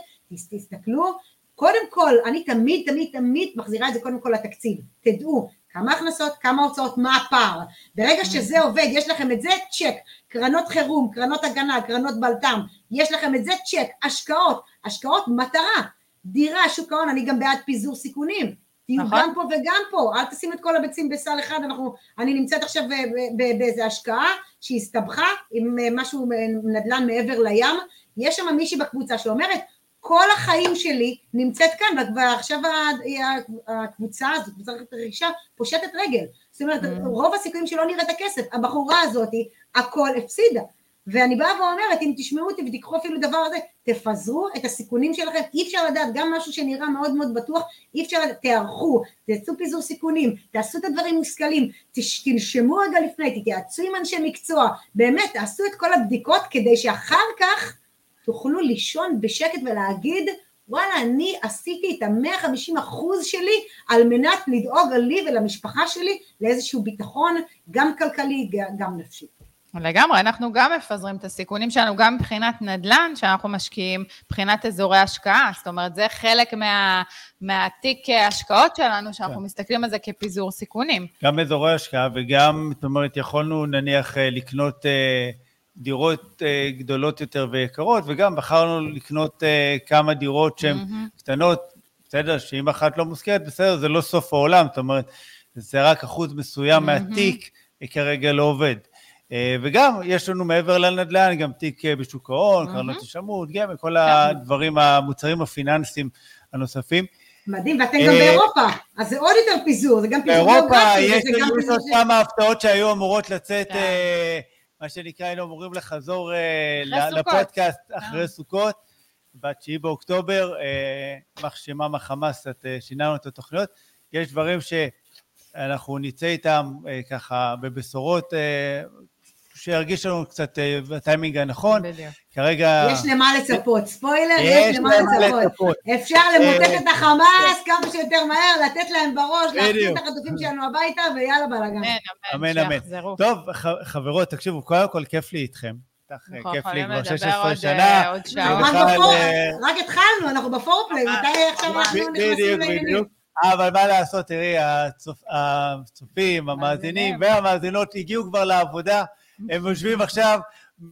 תסתכלו, קודם כל, אני תמיד תמיד תמיד מחזירה את זה קודם כל לתקציב. תדעו כמה הכנסות, כמה הוצאות, מה הפער. ברגע mm. שזה עובד, יש לכם את זה, צ'ק. קרנות חירום, קרנות הגנה, קרנות בלת"ם, יש לכם את זה, צ'ק. השקעות, השקעות מטרה. דירה, שוק ההון, אני גם בעד פיזור סיכונים. תהיו נכון. גם פה וגם פה, אל תשים את כל הביצים בסל אחד, אנחנו, אני נמצאת עכשיו באיזה השקעה שהסתבכה עם אה, משהו אה, נדל"ן מעבר לים, יש שם מישהי בקבוצה שאומרת, כל החיים שלי נמצאת כאן, ועכשיו הקבוצה הזאת, קבוצת רכישה, פושטת רגל. זאת אומרת, mm. רוב הסיכויים שלא נראה את הכסף, הבחורה הזאת, הכל הפסידה. ואני באה ואומרת, אם תשמעו אותי ותיקחו אפילו דבר הזה, תפזרו את הסיכונים שלכם, אי אפשר לדעת, גם משהו שנראה מאוד מאוד בטוח, אי אפשר לדעת, תערכו, תעשו פיזור סיכונים, תעשו את הדברים מושכלים, תנשמו רגע לפני, תתייעצו עם אנשי מקצוע, באמת, תעשו את כל הבדיקות כדי שאחר כך תוכלו לישון בשקט ולהגיד, וואלה, אני עשיתי את המאה חמישים אחוז שלי על מנת לדאוג לי ולמשפחה שלי לאיזשהו ביטחון, גם כלכלי, גם נפשי. לגמרי, אנחנו גם מפזרים את הסיכונים שלנו, גם מבחינת נדל"ן שאנחנו משקיעים, מבחינת אזורי השקעה, זאת אומרת, זה חלק מה, מהתיק השקעות שלנו, שאנחנו כן. מסתכלים על זה כפיזור סיכונים. גם אזורי השקעה וגם, זאת אומרת, יכולנו נניח אה, לקנות אה, דירות אה, גדולות יותר ויקרות, וגם בחרנו לקנות כמה דירות שהן mm-hmm. קטנות, בסדר, שאם אחת לא מוזכרת, בסדר, זה לא סוף העולם, זאת אומרת, זה רק אחוז מסוים mm-hmm. מהתיק כרגע לא עובד. אה, וגם יש לנו מעבר לנדל"ן גם תיק אה, בשוק ההון, קרנות השמות, גם כל הדברים, המוצרים הפיננסיים הנוספים. מדהים, ואתם גם אה, באירופה, אז זה עוד יותר פיזור, זה גם פיזור גיאוגרפי. באירופה יש לנו כמה הפתעות שהיו אמורות לצאת, כן. מה שנקרא, היינו אמורים לחזור לפודקאסט אחרי סוכות, ב-9 באוקטובר, יימח שמם החמאס, קצת שיננו את התוכניות. יש דברים שאנחנו נצא איתם ככה בבשורות שירגיש לנו קצת אה, בטיימינג הנכון. בדיוק. כרגע... יש למה לצפות, ספוילר, יש למה לצפות. אפשר למוטט את החמאס כמה שיותר מהר, לתת להם בראש, להחזיר את החטופים שלנו הביתה, ויאללה בלאגן. אמן, אמן. טוב, חברות, תקשיבו, קודם כל כיף לי איתכם. נכון, כיף לי כבר 16 שנה. אה, רק התחלנו, אנחנו בפורפליי, מתי עכשיו אנחנו נכנסים לעניינים? אבל מה לעשות, תראי, הצופים, המאזינים והמאזינות הגיעו כבר לעבודה. הם יושבים עכשיו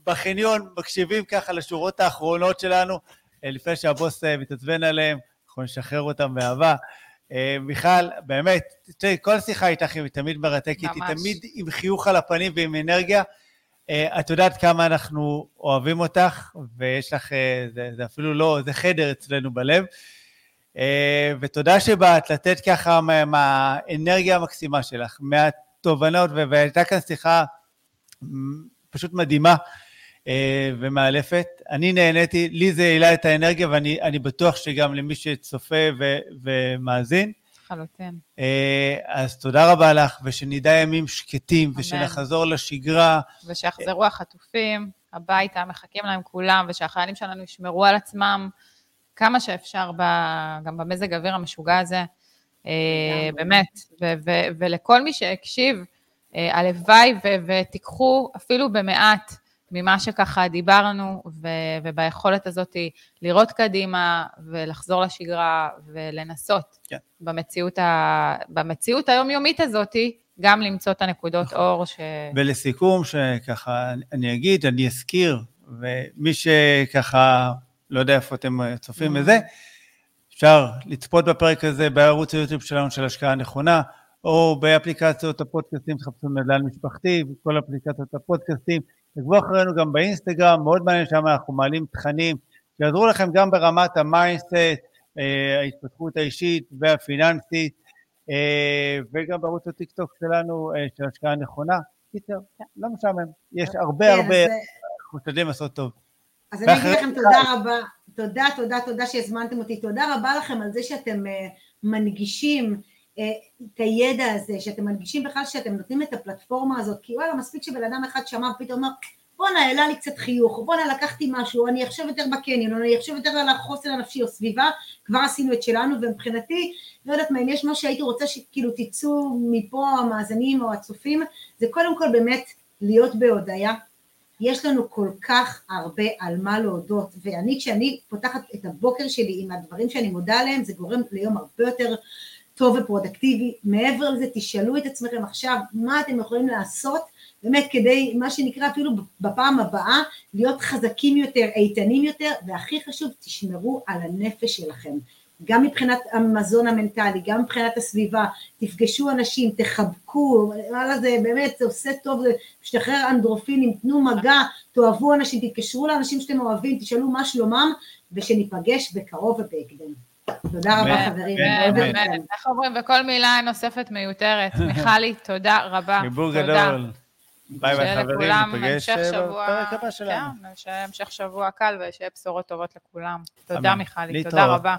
בחניון, מקשיבים ככה לשורות האחרונות שלנו, אה, לפני שהבוס אה, מתעצבן עליהם, אנחנו נשחרר אותם באהבה. אה, מיכל, באמת, תראי, כל שיחה איתך היא תמיד מרתקת, היא ממש. תמיד עם חיוך על הפנים ועם אנרגיה. את יודעת כמה אנחנו אוהבים אותך, ויש לך, זה, זה אפילו לא, זה חדר אצלנו בלב. ותודה שבאת לתת ככה מה- מהאנרגיה המקסימה שלך, מהתובנות, והייתה כאן שיחה פשוט מדהימה אה, ומאלפת. אני נהניתי, לי זה העלה את האנרגיה, ואני אני בטוח שגם למי שצופה ו- ומאזין. לחלוטין. אה, אז תודה רבה לך, ושנדע ימים שקטים, אמן. ושנחזור לשגרה. ושיחזרו החטופים הביתה, מחכים להם כולם, ושהחיילים שלנו ישמרו על עצמם כמה שאפשר, ב, גם במזג האוויר המשוגע הזה. אה, באמת, ולכל מי שהקשיב, הלוואי ו- ותיקחו אפילו במעט ממה שככה דיברנו, ו- וביכולת הזאת לראות קדימה ולחזור לשגרה ולנסות כן. במציאות, ה- במציאות היומיומית הזאת גם למצוא את הנקודות אור ש... ולסיכום, שככה אני אגיד, אני אזכיר, ומי שככה, לא יודע איפה אתם צופים בזה, אפשר לצפות בפרק הזה בערוץ היוטיוב שלנו של השקעה נכונה, או באפליקציות הפודקאסטים, תחפשו נדל"ן משפחתי, וכל אפליקציות הפודקאסטים. תעקבו אחרינו גם באינסטגרם, מאוד מעניין שם, אנחנו מעלים תכנים שיעזרו לכם גם ברמת ה mindset, אה, ההתפתחות האישית והפיננסית, אה, וגם בערוץ הטיקטוק שלנו אה, של השקעה נכונה. קיצר, לא משעמם, יש הרבה כן, הרבה, אז, אה, אנחנו משתדלים לעשות טוב. אז אני אגיד לכם תודה רבה, תודה, תודה, תודה שהזמנתם אותי, תודה רבה לכם על זה שאתם מנגישים את הידע הזה, שאתם מנגישים בכלל שאתם נותנים את הפלטפורמה הזאת, כי וואלה, מספיק שבן אדם אחד שמע ופתאום אמר, בואנה, העלה לי קצת חיוך, בואנה, לקחתי משהו, אני אחשב יותר בקניון, אני אחשב יותר על החוסן הנפשי או סביבה, כבר עשינו את שלנו, ומבחינתי, לא יודעת מה, אם יש משהו שהייתי רוצה שכאילו תצאו מפה המאזינים או הצופים, זה קודם כל באמת להיות בהודיה, יש לנו כל כך הרבה על מה להודות, ואני כשאני פותחת את הבוקר שלי עם הדברים שאני מודה עליהם, זה גורם ליום הרבה יותר טוב ופרודקטיבי. מעבר לזה, תשאלו את עצמכם עכשיו מה אתם יכולים לעשות, באמת כדי, מה שנקרא אפילו בפעם הבאה, להיות חזקים יותר, איתנים יותר, והכי חשוב, תשמרו על הנפש שלכם. גם מבחינת המזון המנטלי, גם מבחינת הסביבה, תפגשו אנשים, תחבקו, וואלה זה באמת, זה עושה טוב, זה משתחרר אנדרופינים, תנו מגע, תאהבו אנשים, תתקשרו לאנשים שאתם אוהבים, תשאלו מה שלומם, ושניפגש בקרוב ובהקדם. תודה רבה חברים. איך אומרים, וכל מילה נוספת מיותרת. מיכלי, תודה רבה. חיבור. גדול. ביי ביי חברים, ניפגש שבוע, בפרק הבא שלנו. כן, שיהיה המשך שבוע קל ושיהיה בשורות טובות לכולם. תודה. מיכלי. תודה רבה.